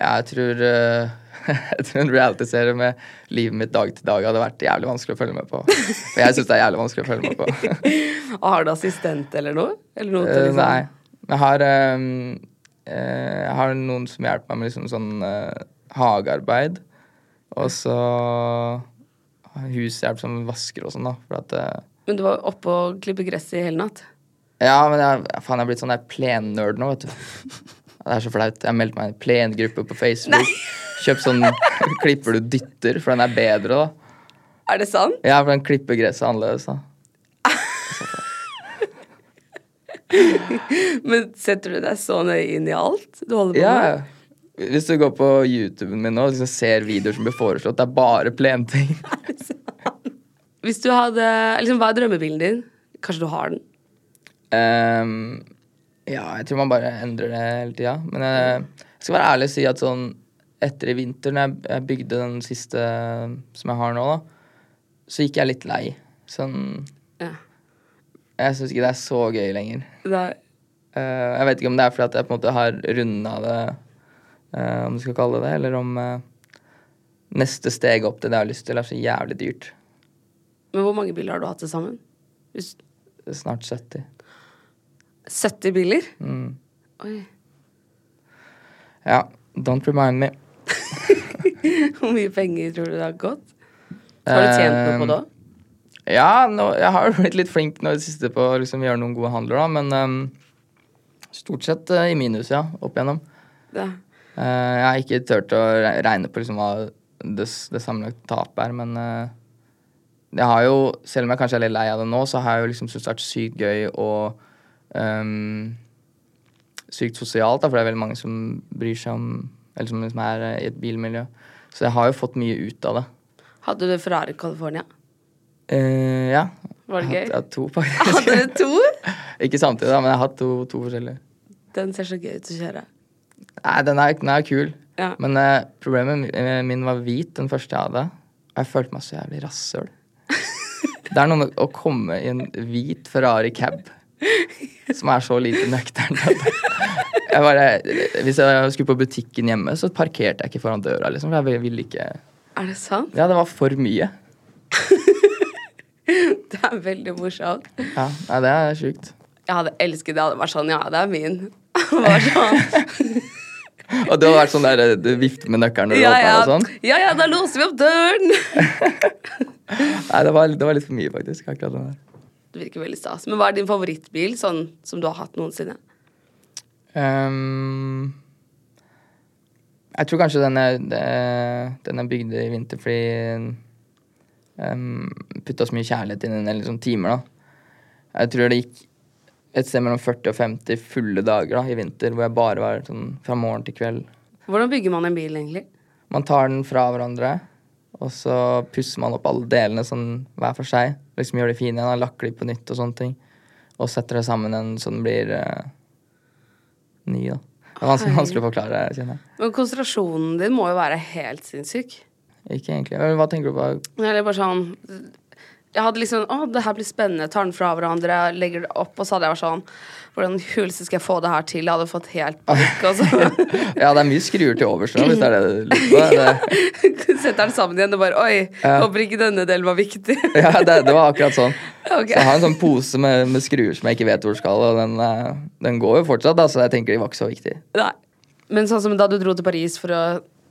Ja, jeg tror, uh, [laughs] jeg tror en realityserie med livet mitt dag til dag hadde vært jævlig vanskelig å følge med på. For jeg syns det er jævlig vanskelig å følge med på. [laughs] Og har du assistent eller noe? Eller noe til Eh, liksom? nei. Jeg har, um, eh, jeg har noen som hjelper meg med liksom sånn uh, hagearbeid. Og så hushjelp som vasker og sånn, da. For at eh, Men du var oppe og klippet gresset i hele natt? Ja, men jeg, faen, jeg er blitt sånn der plennerd nå, vet du. Det er så flaut. Jeg meldte meg i en plengruppe på Facebook. [laughs] Kjøpt sånn klipper du dytter, for den er bedre, da. Er det sant? Ja, for den klipper gresset annerledes, da. [laughs] Men setter du deg så nøye inn i alt du holder på Ja, med? ja. Hvis du går på YouTuben min nå og liksom ser videoer som blir foreslått, det er bare plenting. [laughs] Hvis du hadde liksom, Hva er drømmebilen din? Kanskje du har den? Um, ja, jeg tror man bare endrer det hele tida. Men eh, jeg skal være ærlig og si at sånn etter i vinter, når jeg, jeg bygde den siste som jeg har nå, da, så gikk jeg litt lei. Sånn Ja. Jeg syns ikke det er så gøy lenger. Er, Eh, jeg vet ikke om det er fordi at jeg på en måte har runda det, eh, om du skal kalle det det, eller om uh, neste steg opp til det jeg har lyst til, er så jævlig dyrt. Men hvor mange biler har du hatt til sammen? Hvis- Snart 70. 70 biler? Mm. Oi. Ja, don't remind me. [laughs] Hvor mye penger tror du det har gått? Har du tjent noe på det òg? Ja, nå, jeg har [laughs] blitt litt flink nå i det siste på å liksom gjøre noen gode handler, da, men um, stort sett uh, i minus, ja, opp igjennom. Ja. Eh, jeg har ikke turt å regne på liksom hva det, det sammenlagte tapet er, men eh, jeg har jo, selv om jeg kanskje er litt lei av det nå, så har jeg jo liksom syntes det har vært sykt gøy og um, sykt sosialt, da, for det er veldig mange som bryr seg om Eller som liksom er i et bilmiljø. Så jeg har jo fått mye ut av det. Hadde du Ferrari California? Uh, ja. Var det Jeg gøy? har hadde to, faktisk. Hadde du to? [laughs] Ikke samtidig, da, men jeg har hatt to, to forskjellige. Den ser så gøy ut å kjøre. Nei, den er, den er kul. Ja. Men eh, problemet eh, min var hvit, den første jeg hadde. Og jeg følte meg så jævlig rasshøl. [laughs] Det er noe med å komme i en hvit Ferrari cab som er så lite nøktern. [laughs] Jeg bare, hvis jeg skulle på butikken hjemme, så parkerte jeg ikke foran døra. liksom, for Jeg ville ikke Er det sant? Ja, det var for mye. [laughs] Det er veldig morsomt. Ja, nei, Det er sjukt. Jeg hadde elsket det. Jeg hadde vært sånn, ja, det er min. [laughs] Bare sånn. Og du har vært sånn der du vifter med nøkkelen når du Ja, åpner ja. og sånn? ja, ja, da låser vi opp døren. [laughs] Nei, det var, det var litt for mye, faktisk. akkurat den der. Det virker veldig stas. Men hva er din favorittbil sånn som du har hatt noensinne? Um, jeg tror kanskje den er, den er bygd i vinter fordi um, Putta så mye kjærlighet inn i den, eller sånn timer, da. Jeg tror det gikk et sted mellom 40 og 50 fulle dager da, i vinter hvor jeg bare var sånn fra morgen til kveld. Hvordan bygger man en bil, egentlig? Man tar den fra hverandre, og så pusser man opp alle delene sånn hver for seg. Liksom Gjør de fine igjen, lakker de på nytt og sånne ting. Og setter det sammen igjen så den blir uh, ny, da. Det er vanskelig, vanskelig å forklare, kjenner jeg. Men konsentrasjonen din må jo være helt sinnssyk. Ikke egentlig. Hva tenker du på? Eller bare sånn Jeg hadde liksom Å, det her blir spennende. Tar den fra hverandre, legger det opp, og så hadde jeg vært sånn Hvordan huleste skal jeg få det her til? Jeg hadde fått helt panikk. [laughs] Ja, det er mye skruer til overs nå, hvis det er det du lurer på. [laughs] Setter den sammen igjen og bare Oi, håper ikke denne delen var viktig. [laughs] ja, det, det var akkurat sånn. Okay. Så jeg har en sånn pose med, med skruer som jeg ikke vet hvor skal, og den, eh, den går jo fortsatt, da, så jeg tenker de var ikke så viktige. Nei. Men sånn som da du dro til Paris for å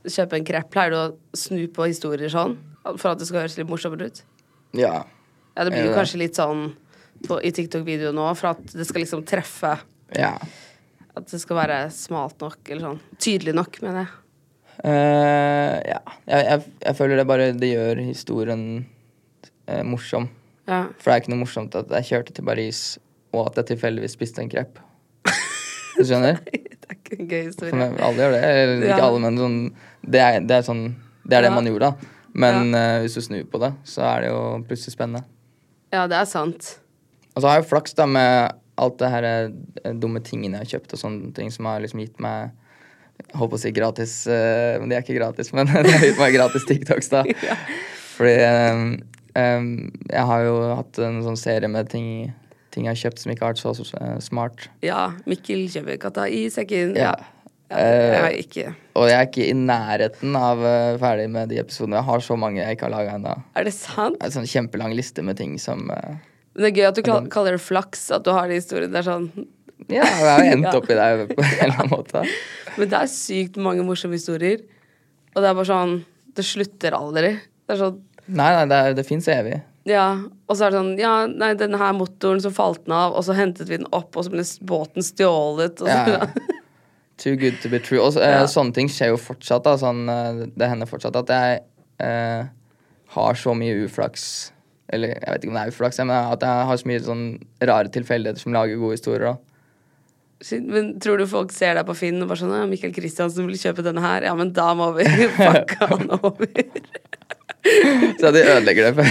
kjøpe en krepp, pleier du å snu på historier sånn? For at det skal høres litt morsommere ut? Ja. Ja, det blir jo kanskje litt sånn på, i TikTok-videoen nå, for at det skal liksom treffe. ja. At det skal være smalt nok, eller sånn. Tydelig nok, mener jeg. Uh, ja. Jeg, jeg, jeg føler det bare det gjør historien uh, morsom. Ja. For det er ikke noe morsomt at jeg kjørte til Paris, og at jeg tilfeldigvis spiste en krepp. Du skjønner? [laughs] Det er ikke en gøy historie. alle gjør det. Eller ikke alle, men sånn det er, det er sånn Det er det Ja. man gjorde, da. Men eh, hvis du snur på det, så er det jo plutselig spennende. Ja, det er sant. Og så har jeg jo flaks da med alt det her eh, dumme tingene jeg har kjøpt, og sånne ting som har liksom gitt meg jeg holdt på å si gratis, uh, men de er ikke gratis, [laughs] men det har gitt meg gratis TikToks, da. [laughs] Fordi um, um, jeg har jo hatt en sånn serie med ting, ting jeg har kjøpt som ikke har vært så, så smart. Ja, Mikkel kjøper katta i sekken. Ja. Ja. Jeg er ikke Og jeg er ikke i nærheten av eh, ferdig med de episodene. Jeg har så mange jeg ikke har laga ennå. Er det sant? En sånn kjempelang liste med ting som eh, Men det er gøy at du kal- kaller det flaks, at du har de historiene. Det er sånn Ja, jeg har [laughs] endt Ja. i deg på en eller annen måte. Men det er sykt mange morsomme historier. Og det er bare sånn Det slutter aldri. Det er sånn Nei, nei, det, er- det fins evig. Ja, og så er det sånn Ja, nei, den her motoren, så falt den av, og så hentet vi den opp, og så ble båten stjålet, og så Ja. [laughs] Too good to be true. Og eh, Ja. sånne ting skjer jo fortsatt. Da. Sånn, eh, det hender fortsatt at jeg eh, har så mye uflaks Eller jeg vet ikke om det er uflaks, men at jeg har så mye sånn rare tilfeldigheter som lager gode historier. Da. Men tror du folk ser deg på Finn og bare sånn ja, 'Michael Christiansen vil kjøpe denne her.' Ja, men da må vi [laughs] pakke han over. Så de ødelegger det før,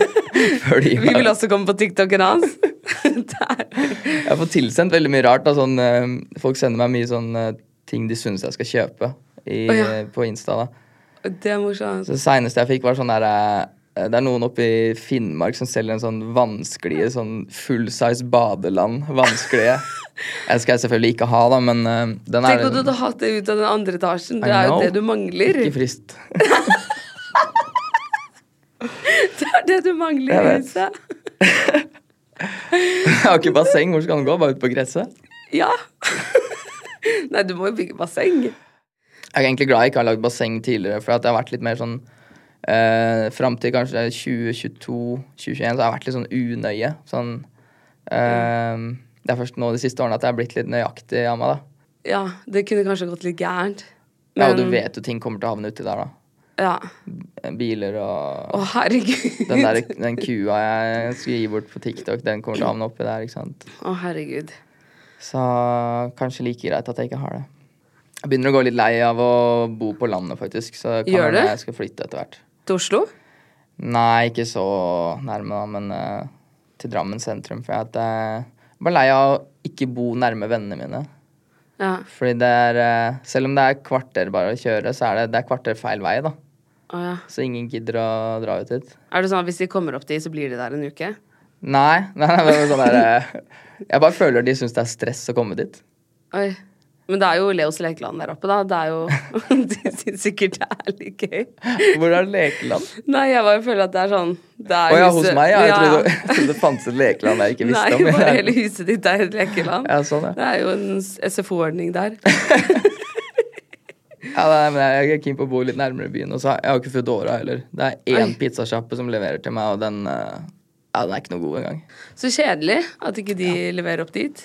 [laughs] før de Vi vil også komme på TikToken hans. [laughs] Jeg fått tilsendt veldig mye rart. Da, sånn, eh, folk sender meg mye sånn eh, ting de syns jeg skal kjøpe i, oh, ja. på Insta. da Det er morsomt. Så Det seneste jeg fikk, var sånn der eh, Det er noen oppe i Finnmark som selger en sånn vanskelige sånn full size badeland. Vanskelige. Den [laughs] skal jeg selvfølgelig ikke ha, da, men uh, den er Tenk om du hadde hatt det ut av den andre etasjen. Det er jo det du mangler. ikke frist. [laughs] Det er det du mangler huset. Jeg har ikke basseng. Hvor skal den gå? Bare ut på gresset? Ja. Nei, du må jo bygge basseng. Jeg er egentlig glad jeg ikke har lagd basseng tidligere, for at det har vært litt mer sånn eh, Fram til kanskje 2022-2021 så har jeg vært litt sånn unøye. Sånn eh, Det er først nå de siste årene at jeg har blitt litt nøyaktig av meg, da. Ja, det kunne kanskje gått litt gærent. Ja, og du vet jo ting kommer til å havne uti der, da. Ja. Biler og Å, herregud. den, der, den kua jeg skulle gi bort på TikTok, den kommer til å havne oppi der, ikke sant. Å, herregud. Så kanskje like greit at jeg ikke har det. Jeg begynner å gå litt lei av å bo på landet, faktisk. Så kan Gjør du? jeg skal flytte etter hvert. Til Oslo? Nei, ikke så nærme, da, men uh, til Drammen sentrum. For jeg at er bare lei av å ikke bo nærme vennene mine. Ja. Fordi det er uh, Selv om det er kvarter bare å kjøre, så er det, det er kvarter feil vei, da. Å, ja. Så ingen gidder å dra ut dit. Er det sånn at hvis de kommer opp dit, så blir de der en uke? Nei. nei, nei men sånn der, eh, Jeg bare føler de syns det er stress å komme dit. Oi. Men det er jo Leos lekeland der oppe, da. Det er jo [laughs] De syns sikkert det er litt gøy. Hvor er lekeland? Nei, jeg bare føler at det er sånn det er Å ja, hos meg? Ja. Jeg Ja, trodde, jeg trodde det fantes et lekeland jeg ikke visste Nei, om. bare hele huset ditt er et lekeland. Ja, sånn, ja. Det er jo en SFO-ordning der. [laughs] Ja, nei, men jeg er keen på å bo litt nærmere byen. Og så har jeg har ikke Foodora heller. Det er én pizzasjappe som leverer til meg, og den, eh, ja, den er ikke noe god engang. Så kjedelig at ikke de leverer opp dit.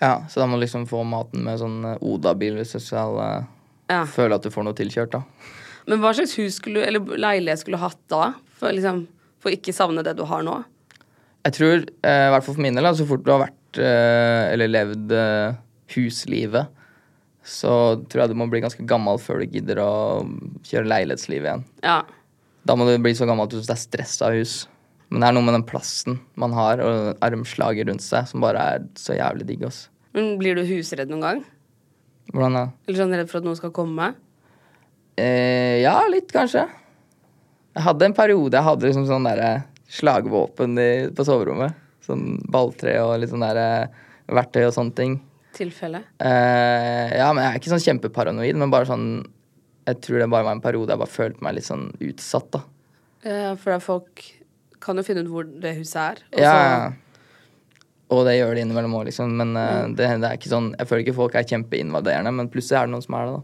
Ja, så da må du liksom få maten med sånn eh, Oda-bil hvis du skal eh, Ja. føle at du får noe tilkjørt, da. Men hva slags hus skulle, eller leilighet skulle du hatt da? For, liksom, for ikke savne det du har nå? Jeg tror, eh, i hvert fall for min del, så fort du har vært eh, eller levd eh, huslivet, så tror jeg du må bli ganske gammel før du gidder å kjøre leilighetsliv igjen. Ja. Da må du bli så gammel at du synes det er stress av hus. Men det er noe med den plassen man har, og armslaget rundt seg, som bare er så jævlig digg. Ass. Men blir du husredd noen gang? Hvordan da? Eller sånn redd for at noen skal komme? Eh, ja, litt kanskje. Jeg hadde en periode jeg hadde liksom sånn derre slagvåpen i, på soverommet. Sånn balltre og litt sånn derre verktøy og sånne ting. Tilfelle? Uh, ja, men jeg er ikke sånn kjempeparanoid, men bare sånn Jeg tror det bare var en periode jeg bare følte meg litt sånn utsatt, da. Ja, for det er folk kan jo finne ut hvor det huset er. og Ja, så- Og det gjør de innimellom òg, liksom. Men eh, det, det er ikke sånn Jeg føler ikke folk er kjempeinvaderende, men plutselig er det noen som er det,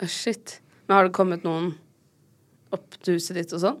da. Shit. Men har det kommet noen opp til huset ditt og sånn?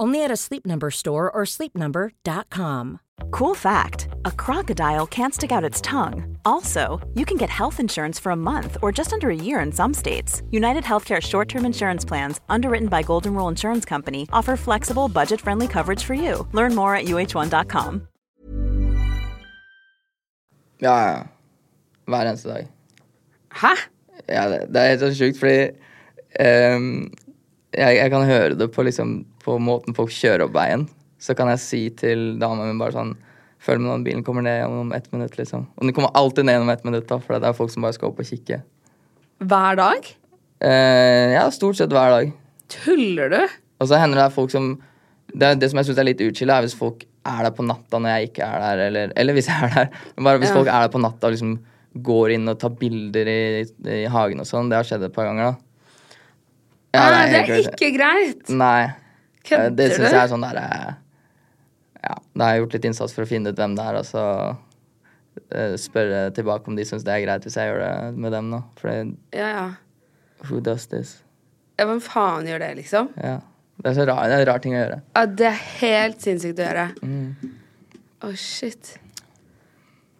Only at a Sleep Number store or sleepnumber.com. Cool fact a crocodile can't stick out its tongue. Also, you can get health insurance for a month or just under a year in some states. United Healthcare short term insurance plans, underwritten by Golden Rule Insurance Company, offer flexible, budget friendly coverage for you. Learn more at uh1.com. Ja, ja. Hver eneste dag. Hæ? Ja, det, det er helt så sjukt, fordi ehm, jeg, jeg kan høre det på, liksom, på måten folk kjører opp veien. Så kan jeg si til dama mi bare sånn Følg med når bilen kommer ned om ett minutt, liksom. Og den kommer alltid ned om ett minutt, da, for det er folk som bare skal opp og kikke. Hver dag? Eh, ja, stort sett hver dag. Tuller du? Og så hender det folk som Det, det som jeg syns er litt utskilla, er hvis folk er der på natta når jeg ikke er der, eller, eller hvis jeg er der. Bare hvis Ja. folk er der på natta og liksom går inn og tar bilder i, i hagen og sånn. Det har skjedd et par ganger, da. Ja, Nei, det er det er ikke greit. Nei. Eh, du? Det syns jeg er sånn derre Ja, da har jeg gjort litt innsats for å finne ut hvem det er, og så eh, spørre tilbake om de syns det er greit hvis jeg gjør det med dem nå. For Ja, ja. who does this? ja. Hvem faen gjør det, liksom? Ja. Det er så rar, det er en rar ting å gjøre. Ja, det er helt sinnssykt å gjøre. Mm. oh, shit.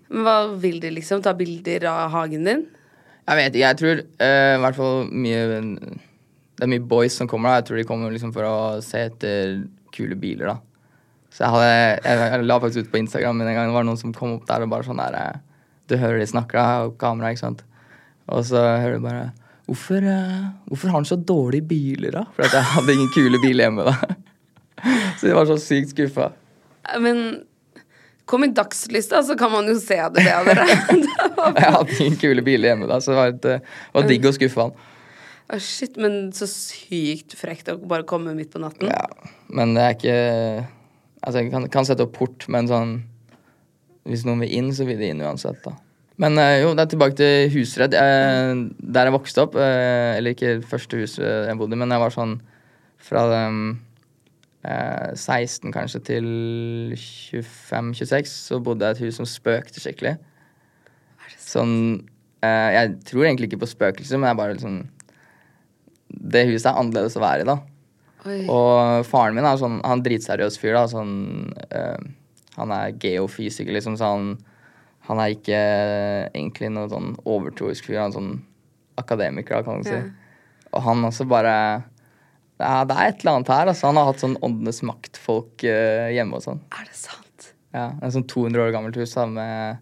Men hva vil de, liksom? Ta bilder av hagen din? Jeg vet ikke, jeg tror i i hvert fall mye Det er mye boys som kommer da. Jeg tror de kommer liksom for å se etter kule biler, da. Så jeg, hadde, jeg, jeg la faktisk ut på Instagram men en gang. Det var noen som kom opp der og bare sånn der eh, Du hører de snakker, da, og kamera, ikke sant. Og så hører du bare Hvorfor, eh, hvorfor har han så dårlige biler, da? For jeg hadde ingen kule biler hjemme, da. Så de var så sykt skuffa. Men kom i dagslista, så kan man jo se det. Det var- [laughs] Jeg hadde ingen kule biler hjemme da, så det var, et, eh, det var digg å skuffe han. Å, shit, men så sykt frekt å bare komme midt på natten. Ja, men det er ikke Altså, jeg kan, kan sette opp port, men sånn Hvis noen vil inn, så vil de inn uansett, da. Men eh, jo, det er tilbake til Husredd. Eh, der jeg vokste opp, eh, eller ikke første huset jeg bodde i, men jeg var sånn fra eh, 16 kanskje til 25-26, så bodde jeg i et hus som spøkte skikkelig. Sånn eh, Jeg tror egentlig ikke på spøkelser, men jeg bare liksom Det huset er annerledes å være i, da. Oi. Og faren min er sånn, han er dritseriøs fyr. da, sånn, eh, Han er geofysiker, liksom, så han, han er ikke egentlig noen sånn overtroisk fyr. Han er sånn akademiker, da, kan man si. Og han også bare ja, Det er et eller annet her. altså. Han har hatt sånn Åndenes makt-folk eh, hjemme og sånn. Er det sant? Ja, En sånn 200 år gammelt hus da, med,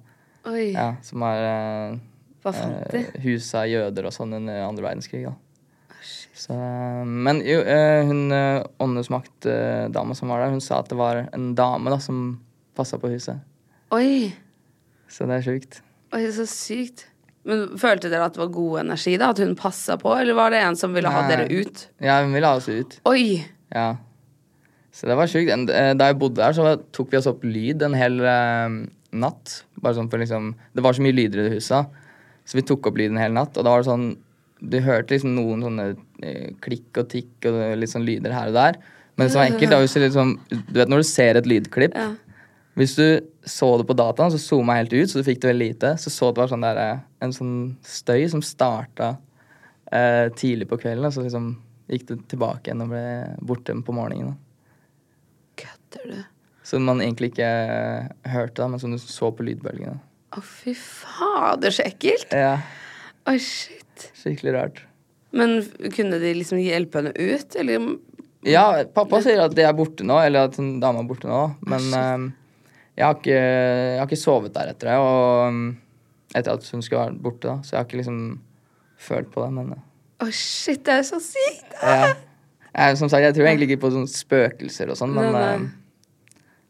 ja, som har eh, Hva fant de? eh, hus av jøder og sånn under andre verdenskrig. da. Så, men jo, eh, hun eh, Åndenes makt-dama som var der, hun sa at det var en dame da, som passa på huset. Oi. Så det er sjukt. Oi, så sykt. Men Følte dere at det var god energi, da? At hun passa på? Eller var det en som ville ha Nei. dere ut? Ja, hun ville ha oss ut. Oi! Ja. Så det var sjukt. Eh, Da jeg bodde der, så tok vi oss opp lyd en hel eh, natt. Bare sånn for liksom Det var så mye lyder i det huset, så vi tok opp lyd en hel natt. Og da var det sånn Du hørte liksom noen sånne eh, klikk og tikk og litt sånn lyder her og der. Men som var ekkelt, da hvis du liksom Du vet når du ser et lydklipp Ja. Hvis du så det på dataen, så zooma helt ut, så du fikk det veldig lite. Så så det var sånn der, eh, en sånn støy som starta eh, tidlig på kvelden, og så liksom gikk det tilbake igjen og ble borte på morgenen. Kødder du? Som man egentlig ikke eh, hørte, da, men som du så på lydbølgene. Å, fy fader, så ekkelt. Ja, Oi, shit. skikkelig rart. Men kunne de liksom hjelpe henne ut, eller? Ja, pappa sier at de er borte nå, eller at en dama er borte nå, men eh, jeg, har ikke, jeg har ikke sovet der etter det, og um, etter at hun skulle være borte, da, så jeg har ikke liksom følt på det, men Å, oh, shit, det er så sykt. Ja. Jeg, som sagt, jeg tror egentlig ikke på sånne spøkelser og sånn, men Nei, nei. eh,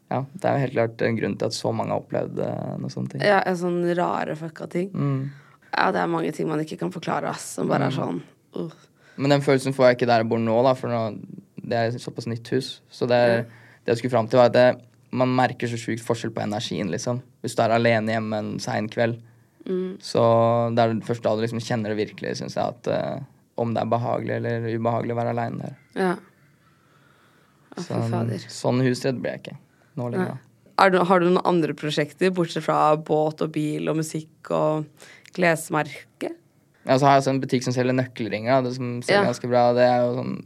ja, det er jo helt klart en grunn til at så mange har opplevd eh, noe sånt. Ja, en sånn rare fucka ting. Mm. Ja, det er mange ting man ikke kan forklare, ass. Som bare er sånn uh. Men den følelsen får jeg ikke der jeg bor nå, da, for nå, det er såpass nytt hus. Så det, er, det jeg skulle fram til, var at det, man merker så sjukt forskjell på energien, liksom. Hvis du er alene hjemme en sein kveld, så det er først da du liksom kjenner det virkelig, syns jeg, at uh, om det er behagelig eller ubehagelig å være aleine der. Ja. Å, Så, sånn husredd ble jeg ikke nå lenger. Er du, har du noen andre prosjekter, bortsett fra båt og bil og musikk og klesmerke? Ja, så har jeg en butikk som selger nøkkelringer, det som selger Ja. ganske bra. Det er jo sånn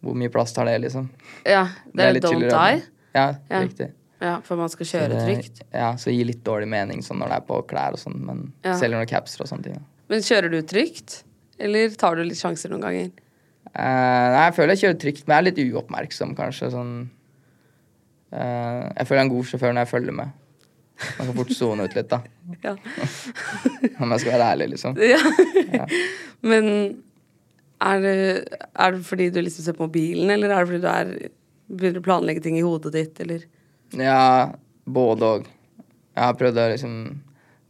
Hvor mye plass tar det, liksom? Ja, det er, litt Don't. Die. Ja, Ja. riktig. Ja, for man skal kjøre Det- trygt. Ja, så gir litt dårlig mening sånn når det er på klær og sånn, men Ja. selger noen capser og sånne ting. Men kjører du trygt? Eller tar du litt sjanser noen ganger? Uh, nei, jeg føler jeg kjører trygt, men jeg er litt uoppmerksom, kanskje. Sånn uh, Jeg føler jeg er en god sjåfør når jeg følger med. Man kan fort sone ut litt, da. Ja. [laughs] Om jeg skal være ærlig, liksom. ja. Men er det, er det fordi du liksom ser på mobilen, eller er det fordi du er, begynner å planlegge ting i hodet ditt, eller? Ja, både og. Jeg har prøvd å liksom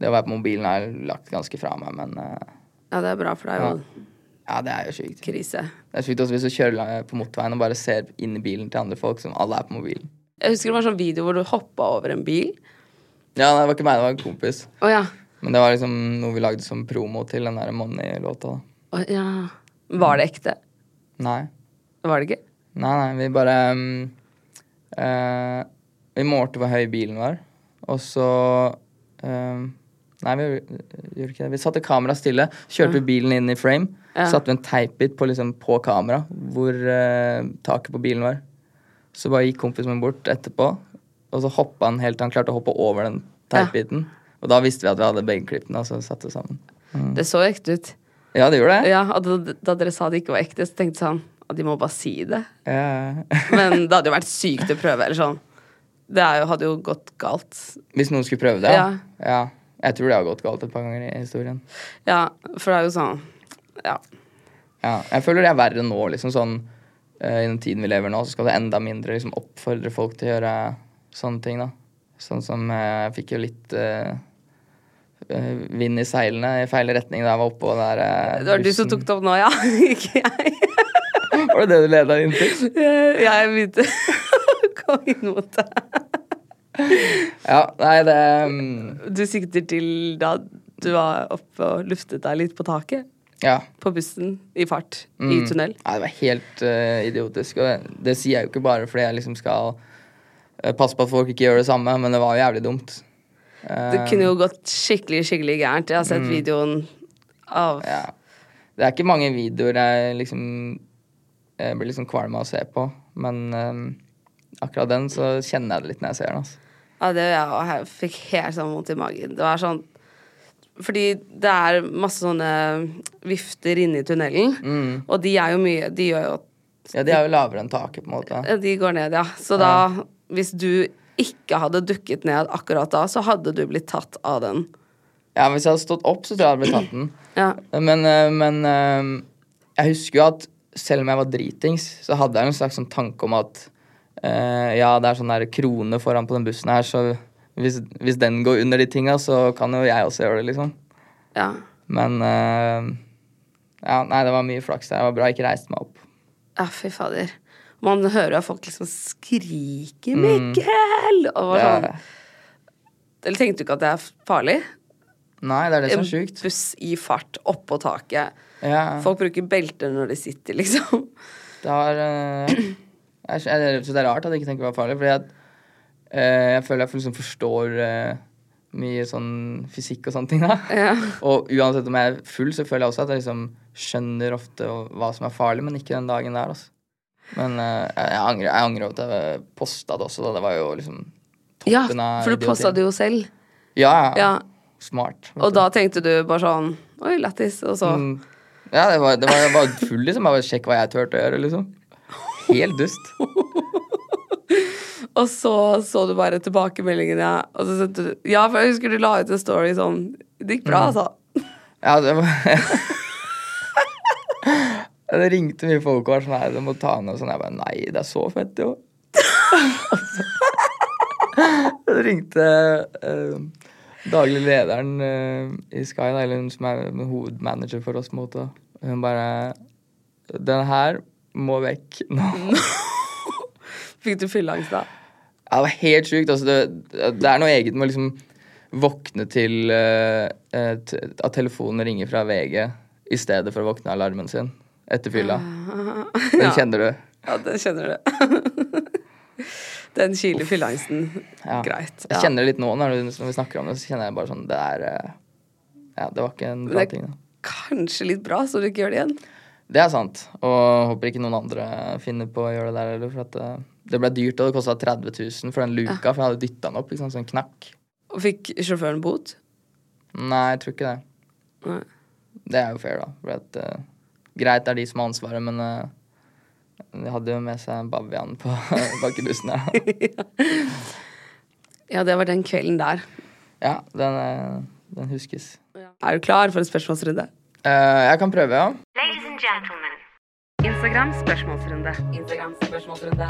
Det å være på mobilen har jeg lagt ganske fra meg, men uh, Ja, det er bra, for det er jo ja, det er jo sykt. krise. Det er sykt også hvis du kjører på motorveien og bare ser inn i bilen til andre folk som alle er på mobilen. Jeg husker det var en sånn video hvor du hoppa over en bil. Ja, det var ikke meg, det var en kompis. Oh, ja. Men det var liksom noe vi lagde som promo til den der Money-låta. Oh, ja. Var det ekte? Nei. Var det ikke? Nei, nei, vi bare um, uh, Vi målte hvor høy bilen var, og så eh, Nei, vi gjorde ikke det. Vi satte kameraet stille, kjørte bilen inn i frame. Ja. Satte vi en teipbit på, liksom, på kamera hvor uh, taket på bilen var. Så bare gikk kompisen min bort etterpå, og så hoppa han helt han klarte å hoppe over den teipbiten. Og da visste vi at vi hadde begge klippene, og så satte sammen. Det så ekte ut. Ja, det gjorde det. Ja, og da, da dere sa det ikke var ekte, så tenkte jeg sånn at de må bare si det. Ja. [laughs] Men det hadde jo vært sykt å prøve. Eller sånn. Det jo, hadde jo gått galt. Hvis noen skulle prøve det? Ja. ja. Jeg tror det har gått galt et par ganger i historien. Ja, for det er jo sånn Ja. Ja, jeg føler det er verre nå, liksom sånn uh, I den tiden vi lever nå, så skal det enda mindre liksom oppfordre folk til å gjøre sånne ting, da. Sånn som eh, Jeg fikk jo litt eh, eh, vind i seilene i feil retning da jeg var oppå der eh, Det var du som tok det opp nå, ja. [laughs] Ikke jeg. [laughs] Var det det du leda inn til? Jeg begynte [laughs] å gå inn mot det. Ja, nei, det um... Du sikter til da du var oppe og luftet deg litt på taket? Ja. På bussen i fart i tunnel? Nei, det var helt uh, idiotisk. Og det, det sier jeg jo ikke bare fordi jeg liksom skal eh, passe på at folk ikke gjør det samme, men det var jo jævlig dumt. Det kunne jo gått skikkelig, skikkelig gærent. Jeg har sett videoen av Ja. Det er ikke mange videoer jeg liksom jeg blir liksom kvalm av å se på, men um, akkurat den så kjenner jeg det litt når jeg ser den. altså. Ja, det, ja, og jeg fikk helt sånn vondt i magen. Det var sånn Fordi det er masse sånne vifter inne i tunnelen, Mm. og de er jo mye De gjør jo Ja, de er jo lavere enn taket, på en måte. de går ned, ja. Så da, hvis du ikke hadde dukket ned akkurat da, så hadde du blitt tatt av den. Ja, Hvis jeg hadde stått opp, så tror jeg jeg hadde blitt tatt den. [clears throat] Ja. Men, eh, men eh, jeg husker jo at selv om jeg var dritings, så hadde jeg en slags sånn tanke om at eh, ja, det er sånn der krone foran på den bussen her, så hvis, hvis den går under de tinga, så kan jo jeg også gjøre det, liksom. ja. Men ja, nei, det var mye flaks. Det var bra jeg ikke reiste meg opp. Ja, fy fader. Man hører jo folk liksom skrike 'Mikkel!' Og sånn. Eller tenkte du ikke at det er farlig? Nei, det er det som er sjukt. buss i fart oppå taket. Ja, Folk bruker belter når de sitter, liksom. det har eh, jeg, jeg, så Det er rart at jeg ikke tenker det var farlig, fordi at, eh, jeg føler jeg liksom forstår eh, mye sånn fysikk og sånne ting. da. Ja. Og uansett om jeg er full, så føler jeg også at jeg liksom skjønner ofte hva som er farlig, men ikke den dagen der, altså. Men eh, jeg, angrer jeg angrer at jeg posta det også, da. Det var jo liksom Ja, av idioti. Ja, for du posta det jo selv. Ja, ja. Ja. Smart. Og du. da tenkte du bare sånn Oi, lættis. Og så Mm. Ja, det var, det var, jeg var full, liksom. Jeg bare sjekk hva jeg turte å gjøre, liksom. Helt dust. [laughs] Og så så du bare tilbakemeldingene, ja. Og så sendte du Ja, for jeg husker du la ut en story sånn Det gikk bra, Mm. altså. Ja, det var [laughs] Det ringte mye folk og var sånn Nei, du må ta ned og sånn. Jeg bare Nei, det er så fett, jo. [laughs] Det ringte eh, daglig lederen eh, i Sky, da, eller hun som er hovedmanager for oss. på en måte. Hun bare Den her må vekk nå. [laughs] Fikk du fylleangst da? Ja, det var helt sjukt. Altså, det, det er noe eget med å liksom våkne til eh, eh, at telefonen ringer fra VG i stedet for å våkne av alarmen sin etter fylla. [laughs] Den Ja. kjenner du. Ja, den kjenner du. [laughs] Den kiler fylleangsten. Ja. Greit. Jeg kjenner det litt nå når, vi snakker om det, så kjenner jeg bare sånn Det er eh, Ja, det var ikke en bra ting. da. Kanskje litt bra, så du ikke gjør det igjen. Det er sant. Og håper ikke noen andre finner på å gjøre det der heller. For at det, det ble dyrt, og det kosta 30 000 for den luka, for jeg hadde dytta den opp, Liksom, så den knakk. Og fikk sjåføren bot? Nei, jeg tror ikke det. Nei. Det er jo fair, da. For at, eh, greit det er de som har ansvaret, men eh, de hadde jo med seg en bavian på [laughs] bak i her. [laughs] Ja, det var den kvelden der. Ja, den, eh, den huskes. Er du klar for en spørsmålsrunde? Uh, jeg kan prøve, ja. Ladies and gentlemen. Instagram spørsmålsrunde. Instagram spørsmålsrunde.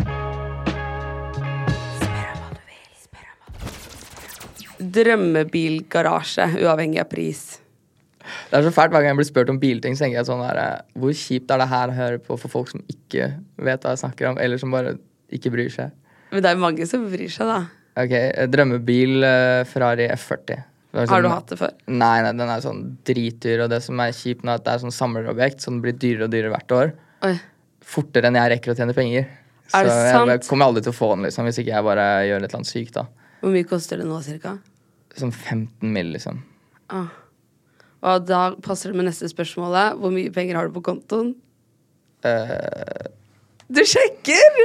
Drømmebilgarasje, uavhengig av pris. Det er så fælt hver gang jeg blir spurt om bilting, så tenker jeg sånn eh, Hvor kjipt er det her å høre på for folk som ikke vet hva jeg snakker om, eller som bare ikke bryr seg? Men det er jo mange som bryr seg, da. Ok, drømmebil eh, Ferrari F40. Det er Har sånn- du hatt det før? Nei, nei, den er sånn dritdyr, og det som er kjipt nå, er at det er sånn samlerobjekt, så den blir dyrere og dyrere hvert år. Oi. fortere enn jeg rekker å tjene penger. Er det så jeg, sant? kommer aldri til å få den liksom, hvis ikke jeg bare gjør et eller annet sykt. da. Hvor mye koster det nå, cirka? Sånn 15 mill., liksom. Ah. Og da passer det med neste spørsmålet. Hvor mye penger har du på kontoen? Uh... Du sjekker!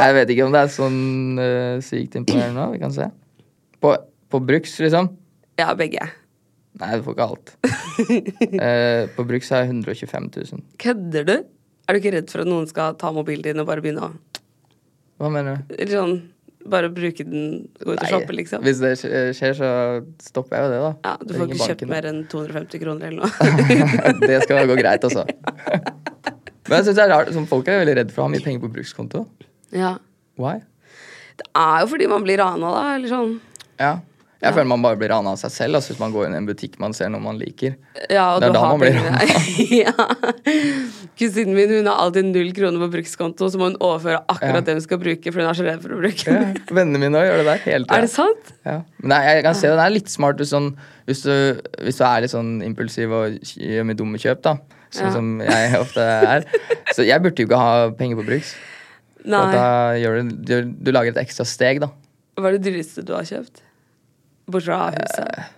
jeg vet ikke om det er sånn uh, sykt imponerende. Vi kan se. På, på Bruks, liksom. Ja, begge. Nei, du får ikke alt. uh, [laughs] på Bruks har jeg 125 000. Kødder du? Er du ikke redd for at noen skal ta mobilen din og bare begynne å Hva mener du? Sånn Bare bruke den, gå ut og shoppe, liksom? Hvis det skjer, så stopper jeg jo det, da. Ja, Du får ikke kjøpt mer enn 250 kroner eller [laughs] noe. det skal gå greit, altså. [laughs] Men jeg synes det er rart, sånn, Folk er veldig redd for å ha mye penger på brukskonto. ja. Why? Det er jo fordi man blir rana, da. Eller sånn. Ja. Jeg føler man bare blir rana av seg selv altså, hvis man går inn i en butikk man ser noe man liker. Ja, og Det er du da har man blir rana. [laughs] ja. Kusinen min hun har alltid null kroner på brukskonto, så må hun overføre akkurat Ja. det hun skal bruke, for hun er så redd for å bruke Ja. Vennene mine òg gjør det der hele tida. Er det sant? Ja. Men nei, jeg kan se det er litt smart hvis, sånn, hvis, du, hvis du er litt sånn impulsiv og gjør mye dumme kjøp, da. Sånn Ja. som jeg ofte er. Så jeg burde jo ikke ha penger på bruks. Nei. da gjør du, du, du lager et ekstra steg, da. Hva er det dyreste du har kjøpt? Bortsett fra huset.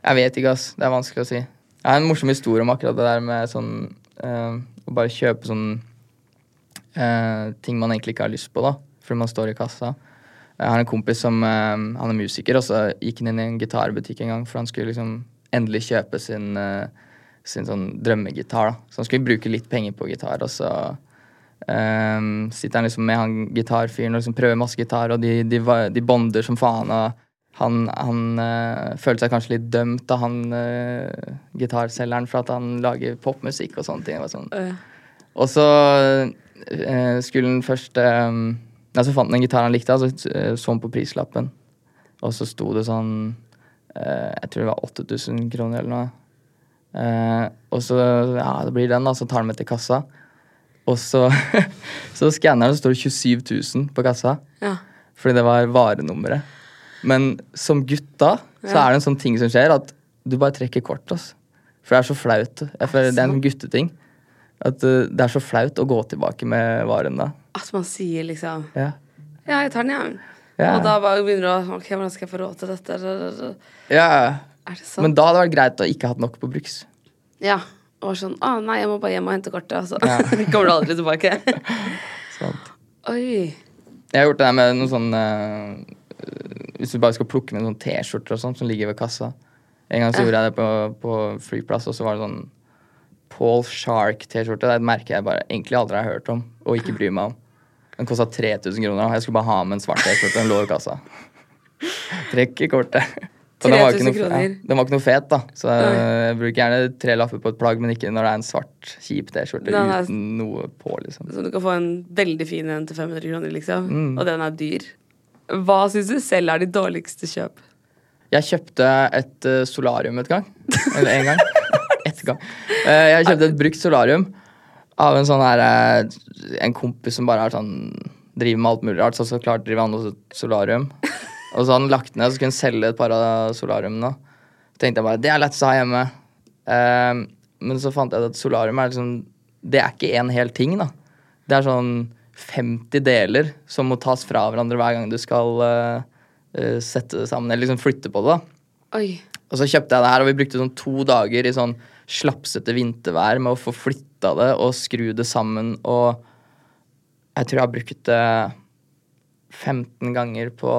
Jeg vet ikke, ass. Det er vanskelig å si. Jeg har en morsom historie om akkurat det der med sånn uh, Å bare kjøpe sånn uh, ting man egentlig ikke har lyst på, da. Fordi man står i kassa. Jeg har en kompis som uh, Han er musiker, og så gikk han inn i en gitarbutikk en gang, for han skulle liksom endelig kjøpe sin, eh, sin sånn drømmegitar. da. Så han skulle bruke litt penger på gitar, og så eh, sitter han liksom med han gitarfyren og liksom prøver masse gitar, og de, de, de bonder som faen. og han, han øh, følte seg kanskje litt dømt av han øh, gitarselgeren for at han lager popmusikk og sånne ting. Og, sånn. Øh. Og så eh, skulle han først Nei, Så fant han en gitar han likte, og så så han på prislappen. Og så sto det sånn Jeg tror det var 8000 kroner eller noe. Og så Ja, det blir den, da. Så tar han med til kassa. Og så, [laughs] så skanner han, så står det 27 000 på kassa. Ja. Fordi det var varenummeret. Men som gutt da, så er det en sånn ting som skjer, at du bare trekker kort. ass. For det er så flaut. Det er en gutteting. At uh, det er så flaut å gå tilbake med varen da. At man sier liksom Ja. Ja, jeg tar den, jeg. Ja. Og da bare begynner du å Ok, hvordan skal jeg få råd til dette? ja. Er det sant? Men da hadde det vært greit å ikke hatt nok på Bruks. Ja. Og sånn Å, nei, jeg må bare hjem og hente kortet. Altså. Ja. [laughs] Kommer du aldri tilbake. [laughs] Sant? Oi. Jeg har gjort det der med noe sånn uh, Hvis du bare skal plukke med sånn T-skjorter og sånt som ligger ved kassa. En gang så gjorde jeg det på, på flyplass, og så var det sånn Paul Shark-T-skjorte. Det er et merke jeg bare egentlig aldri har hørt om og ikke bryr meg om. Den kosta 3000 kroner. og Jeg skulle bare ha med en svart T-skjorte. Den lå i kassa. Trekk i kortet. Ikke 3000 noe, ja, kroner. den var ikke noe fet, da. Så jeg, jeg bruker gjerne tre lapper på et plagg, men ikke når det er en svart, kjip T-skjorte uten noe på, liksom. Så du kan få en veldig fin en til 500 kroner, liksom. Mm. Og den er dyr. Hva syns du selv er de dårligste kjøp? Jeg kjøpte et eh, solarium et gang. Eller en gang. [laughs] et gang. Eh, jeg kjøpte et brukt solarium av en sånn her eh, En kompis som bare er sånn driver med alt mulig rart. Så så klart driver han også solarium. Og så hadde han lagt ned, så skulle han selge et par av solariumene. Så tenkte jeg bare det er lett å ha hjemme. Men så fant jeg at solarium er liksom Det er ikke en hel ting, da. Det er sånn 50 deler som må tas fra hverandre hver gang du skal eh, sette det sammen, eller liksom flytte på det. da. Oi. Og så kjøpte jeg det her, og vi brukte sånn to dager i sånn slapsete vintervær med å få flytta det og skru det sammen, og jeg tror jeg har brukt det 15 ganger på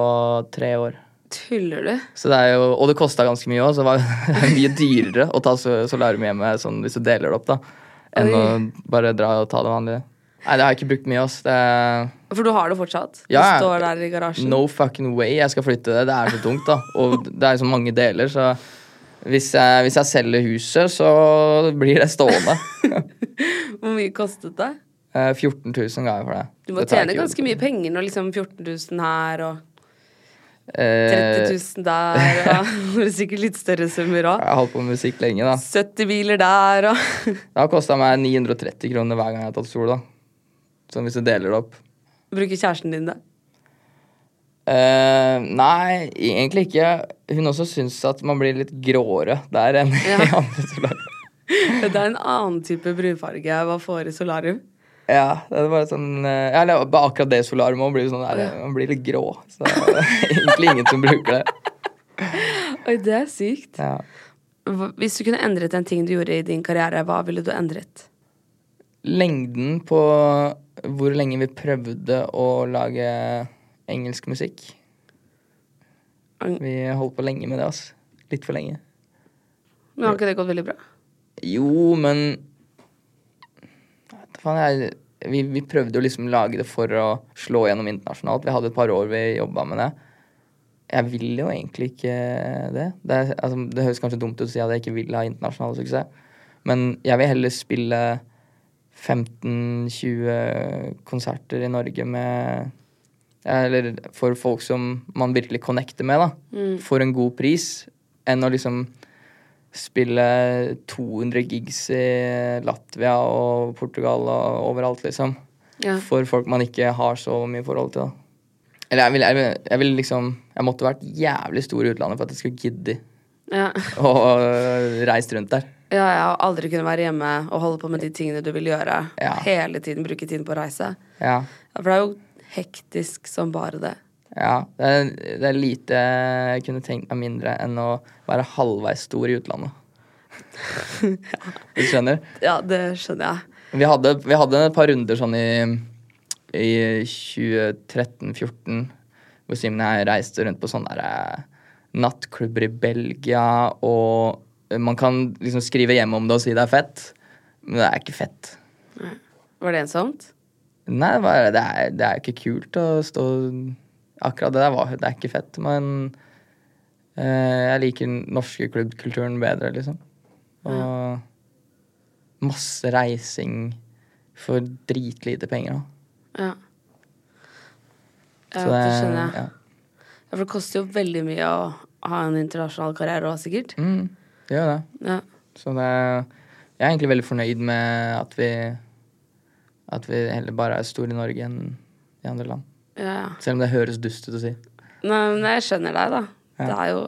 tre år. Tuller du? Så det jo, og det kosta ganske mye òg, så det var [laughs] mye dyrere å ta so- solarium hjemme sånn, hvis du deler det opp, da, enn Oi. å bare dra og ta det vanlige. Nei, det har jeg ikke brukt mye, ass. Er For du har det fortsatt? Ja. Du står der i garasjen? No fucking way jeg skal flytte det. Det er så tungt, da. Og det er så mange deler, så hvis jeg, hvis jeg selger huset, så blir det stående. [laughs] Hvor mye kostet det? Eh, 14 000 ga jeg for det. Du må Det tjene ganske mye penger når liksom 14 000 her og Eh, 30 000 der og [laughs] [laughs] det er sikkert litt større summer òg. Jeg har holdt på med musikk lenge, da. 70 biler der og Det har kosta meg 930 kroner hver gang jeg har tatt sol, da. Sånn hvis du deler det opp. Bruker kjæresten din det? Uh, nei, egentlig ikke. Hun også syns at man blir litt gråere der enn Ja. i [laughs] andre solarium. Det er en annen type brunfarge man får i solarium. Ja, det er bare sånn eh, ja, eller Akkurat det solariumet blir sånn der, man blir litt grå. Så [laughs] det er egentlig ingen som bruker det. Oi, det er sykt. Ja. Hvis du kunne endret en ting du gjorde i din karriere, hva ville du endret? Lengden på hvor lenge vi prøvde å lage engelsk musikk. Vi holdt på lenge med det, altså. Litt for lenge. Men har ikke det gått veldig bra? Jo, men jeg, vi, vi prøvde jo liksom lage det for å slå gjennom internasjonalt. Vi hadde et par år vi jobba med det. Jeg vil jo egentlig ikke det. Det, er, altså, det høres kanskje dumt ut å si at jeg ikke vil ha internasjonal suksess, men jeg vil heller spille 15-20 konserter i Norge med Eller for folk som man virkelig connecter med, da. For en god pris. Enn å liksom spille 200 gigs i Latvia og Portugal og overalt, liksom. Ja. For folk man ikke har så mye forhold til. da. Eller jeg ville jeg jeg vil liksom Jeg måtte vært jævlig stor i utlandet for at jeg skulle gidde Ja. å reise rundt der. Ja, ja, og aldri kunne være hjemme og holde på med de tingene du vil gjøre. Ja. Hele tiden bruke tiden på å reise. Ja. Ja, for det er jo hektisk som bare det. ja det, er, det er lite jeg kunne tenkt meg mindre enn å være halvveis stor i utlandet. Du skjønner? [laughs] Ja, det skjønner jeg. Vi hadde, vi hadde et par runder sånn i, i 2013-14 hvor Simen og jeg reiste rundt på sånne der, eh, nattklubber i Belgia, og man kan liksom skrive hjem om det og si det er fett, men det er ikke fett. Var det ensomt? Nei, det, er, det er ikke kult å stå Akkurat det der var Det er ikke fett, men eh, jeg liker den norske klubbkulturen bedre, liksom. Og masse reising for dritlite penger. Da. Ja. Ja, Så det det- skjønner jeg. Ja. Ja, for det koster jo veldig mye å ha en internasjonal karriere òg, sikkert. Mm, det gjør det. Ja. Så det Jeg er egentlig veldig fornøyd med at vi At vi heller bare er store i Norge enn i andre land. Ja, ja. Selv om det høres dust ut å si. Nei, men jeg skjønner deg, da. Ja. Det er jo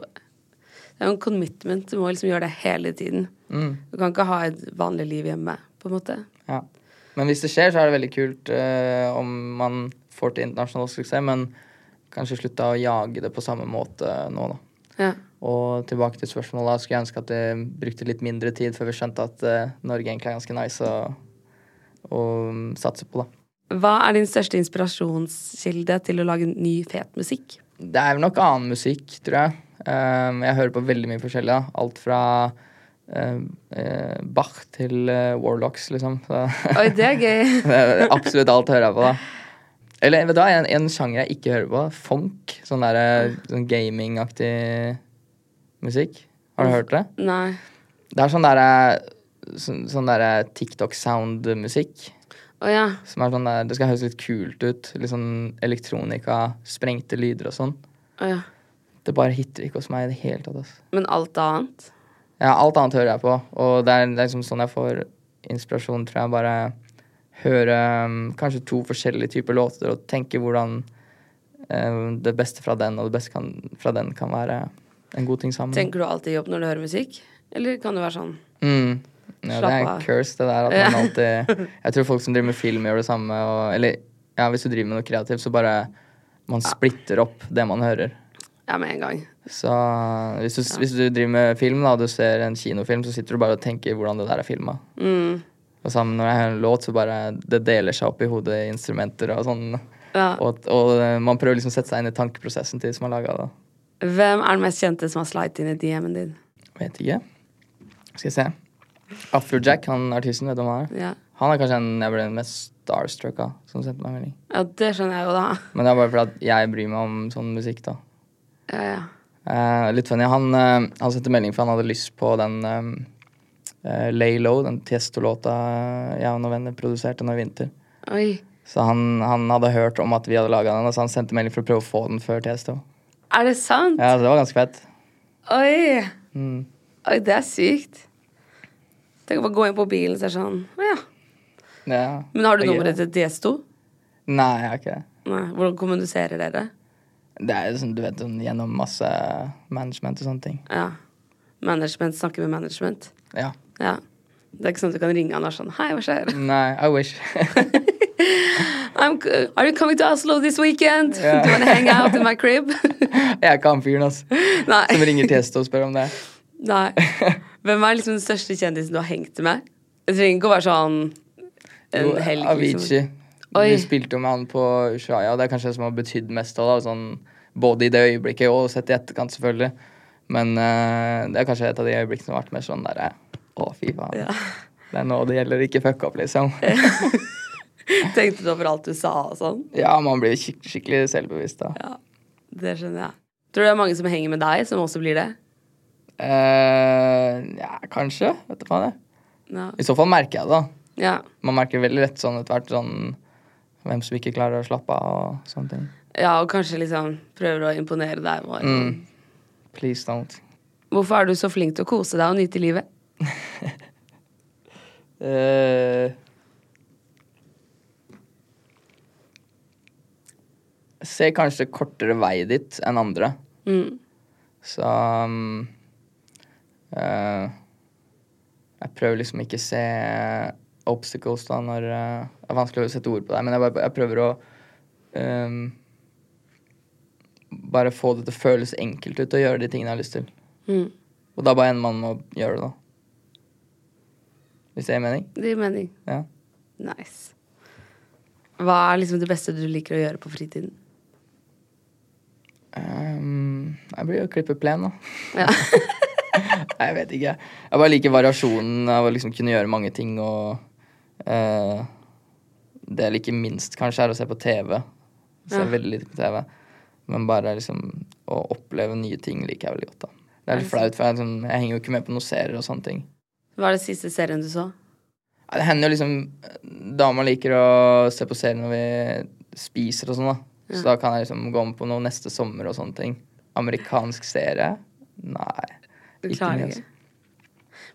det er en commitment. Du må liksom gjøre det hele tiden. Mm. Du kan ikke ha et vanlig liv hjemme, på en måte. Ja. Men hvis det skjer, så er det veldig kult uh, om man får til internasjonal suksess, men kanskje slutta å jage det på samme måte nå, da. Ja. Og tilbake til spørsmålet, skulle jeg ønske at jeg brukte litt mindre tid før vi skjønte at uh, Norge egentlig er ganske nice å, å mm, satse på, da. Hva er din største inspirasjonskilde til å lage ny, fet musikk? Det er nok annen musikk, tror jeg. Um, jeg hører på veldig mye forskjellig. da. Alt fra uh, uh, Bach til eh, Warlocks, liksom. Så, Oi, det er gøy. [laughs] det er absolutt alt hører jeg på, da. Eller vet du hva, en, en sjanger jeg ikke hører på. Funk. Sånn der, sånn gaming-aktig musikk. Har du hørt det? Nei. Det er sånn derre sånn, sånn der TikTok-sound-musikk. Å ja. Som er sånn der, Det skal høres litt kult ut. Litt sånn elektronika, sprengte lyder og sånn. Oh, ja. Det bare hitter ikke hos meg i det hele tatt. Altså. Men alt annet? Ja, alt annet hører jeg på, og det er, det er liksom sånn jeg får inspirasjon, tror jeg. Bare høre um, kanskje to forskjellige typer låter og tenke hvordan um, det beste fra den og det beste kan, fra den kan være en god ting sammen. Tenker du alltid jobb når du hører musikk? Eller kan det være sånn Mm. Ja, det er en curse, det der. At man alltid [laughs] Jeg tror folk som driver med film, gjør det samme. Og, eller ja, hvis du driver med noe kreativt, så bare Man splitter opp det man hører. Ja, med en gang. Så hvis du, hvis du driver med film, da, og du ser en kinofilm, så sitter du bare og tenker hvordan det der er filma. Mm. Og sammen når jeg hører en låt, så bare Det deler seg opp i hodet, instrumenter og sånn. Ja. Og, og eh, man prøver liksom å sette seg inn i tankeprosessen til de som har laga det. Hvem er den mest kjente som har slidet inn i DM-en din? Vet ikke. Skal jeg se. Afrojack, han artisten, vet du hvem han er? Ja. Han er kanskje den jeg ble mest starstruck av, som sendte meg melding. ja, det skjønner jeg jo, da. Men det er bare fordi jeg bryr meg om sånn musikk, da. Ja, ja. Uh, litt funny. Han, uh, han sendte melding for han hadde lyst på den um, uh, Lay Low, den Tiesto-låta jeg og noen venner produserte nå i vinter. Oi. Så han, han hadde hørt om at vi hadde laga den, og så han sendte melding for å prøve å få den før Tiesto. Er det sant? Ja, så det var ganske fett. Oi. Mm. Oi, det er sykt. Tenk å bare gå inn på bilen og se sånn Å ja. Ja. Men har du Det er nummeret til DS2? Nei, jeg har ikke det. Nei. Hvordan kommuniserer dere? Det er jo sånn, du vet, sånn, gjennom masse management og sånne ting. Ja. Management snakker med management. Ja. Ja. Det er ikke sånn at du kan ringe han og sånn Hei, hva skjer? Nei, I wish. [laughs] I'm, are you coming to Oslo this weekend? Yeah. Do you wanna hang out in my crib? [laughs] jeg er ikke han fyren altså, Nei. som ringer Tiesto og spør om det. Nei. [laughs] Hvem er liksom den største kjendisen du har hengt med? Det trenger ikke å være sånn en Jo, helg, Avicii. liksom. Oi. Vi spilte jo med han på Ushuaia, og det er kanskje det som har betydd mest. Da, sånn, både i det øyeblikket og sett i etterkant, selvfølgelig. Men uh, det er kanskje et av de øyeblikkene som har vært mer sånn derre Å, fy faen. Ja. Det er nå det gjelder, ikke fuck opp, liksom. [laughs] [laughs] Tenkte du over alt du sa og sånn? Ja, man blir skik skikkelig selvbevisst da. Ja, det skjønner jeg. Tror du det er mange som henger med deg, som også blir det? Uh, ja, kanskje. Vet du faen, jeg. Ja. I så fall merker jeg det, da. ja. Man merker veldig lett sånn etter hvert sånn hvem som ikke klarer å slappe av og sånne ting. Ja, og kanskje liksom prøver å imponere deg. og sånn. Please don't. Hvorfor er du så flink til å kose deg og nyte livet? [laughs] Eh, ser kanskje kortere vei dit enn andre. Mm. Så um, uh, Jeg prøver liksom ikke se obstacles da når uh, Det er vanskelig å sette ord på det, men jeg, bare, jeg prøver å um, bare få det til å føles enkelt ut og gjøre de tingene jeg har lyst til. Mm. Og da bare ender man med å gjøre det, da. Hvis det gir mening? Det gir mening. Ja. Nice. Hva er liksom det beste du liker å gjøre på fritiden? Um, jeg blir jo klippe plen, da. Ja. [laughs] Jeg vet ikke. Jeg bare liker variasjonen av å liksom kunne gjøre mange ting og eh, Det jeg liker minst, kanskje, er å se på TV. Jeg ser Ja. veldig lite på TV. Men bare liksom å oppleve nye ting liker jeg veldig godt, da. Det er litt flaut, for jeg, sånn, jeg henger jo ikke med på noen serier og sånne ting. Hva er det siste serien du så? Ja, Det hender jo liksom Dama liker å se på serier når vi spiser og sånn, da. Så da kan jeg liksom gå om på noe neste sommer og sånne ting. Amerikansk serie? Nei. Du Ikke klarer ikke.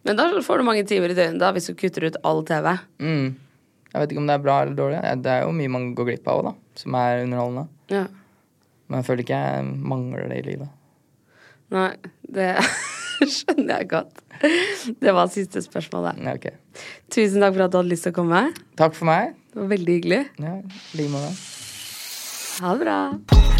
Men da får du mange timer i døgnet da, hvis du kutter ut all TV. Mm. Jeg vet ikke om det er bra eller dårlig. Det er jo mye man går glipp av òg, da. Som er underholdende. Ja. Men jeg føler ikke jeg mangler det i livet. Nei, det [laughs] skjønner jeg godt. Det var siste spørsmålet. Ja, okay. Tusen takk for at du hadde lyst til å komme. Takk for meg. Det var veldig hyggelig. Ja, like måte. Ha det bra.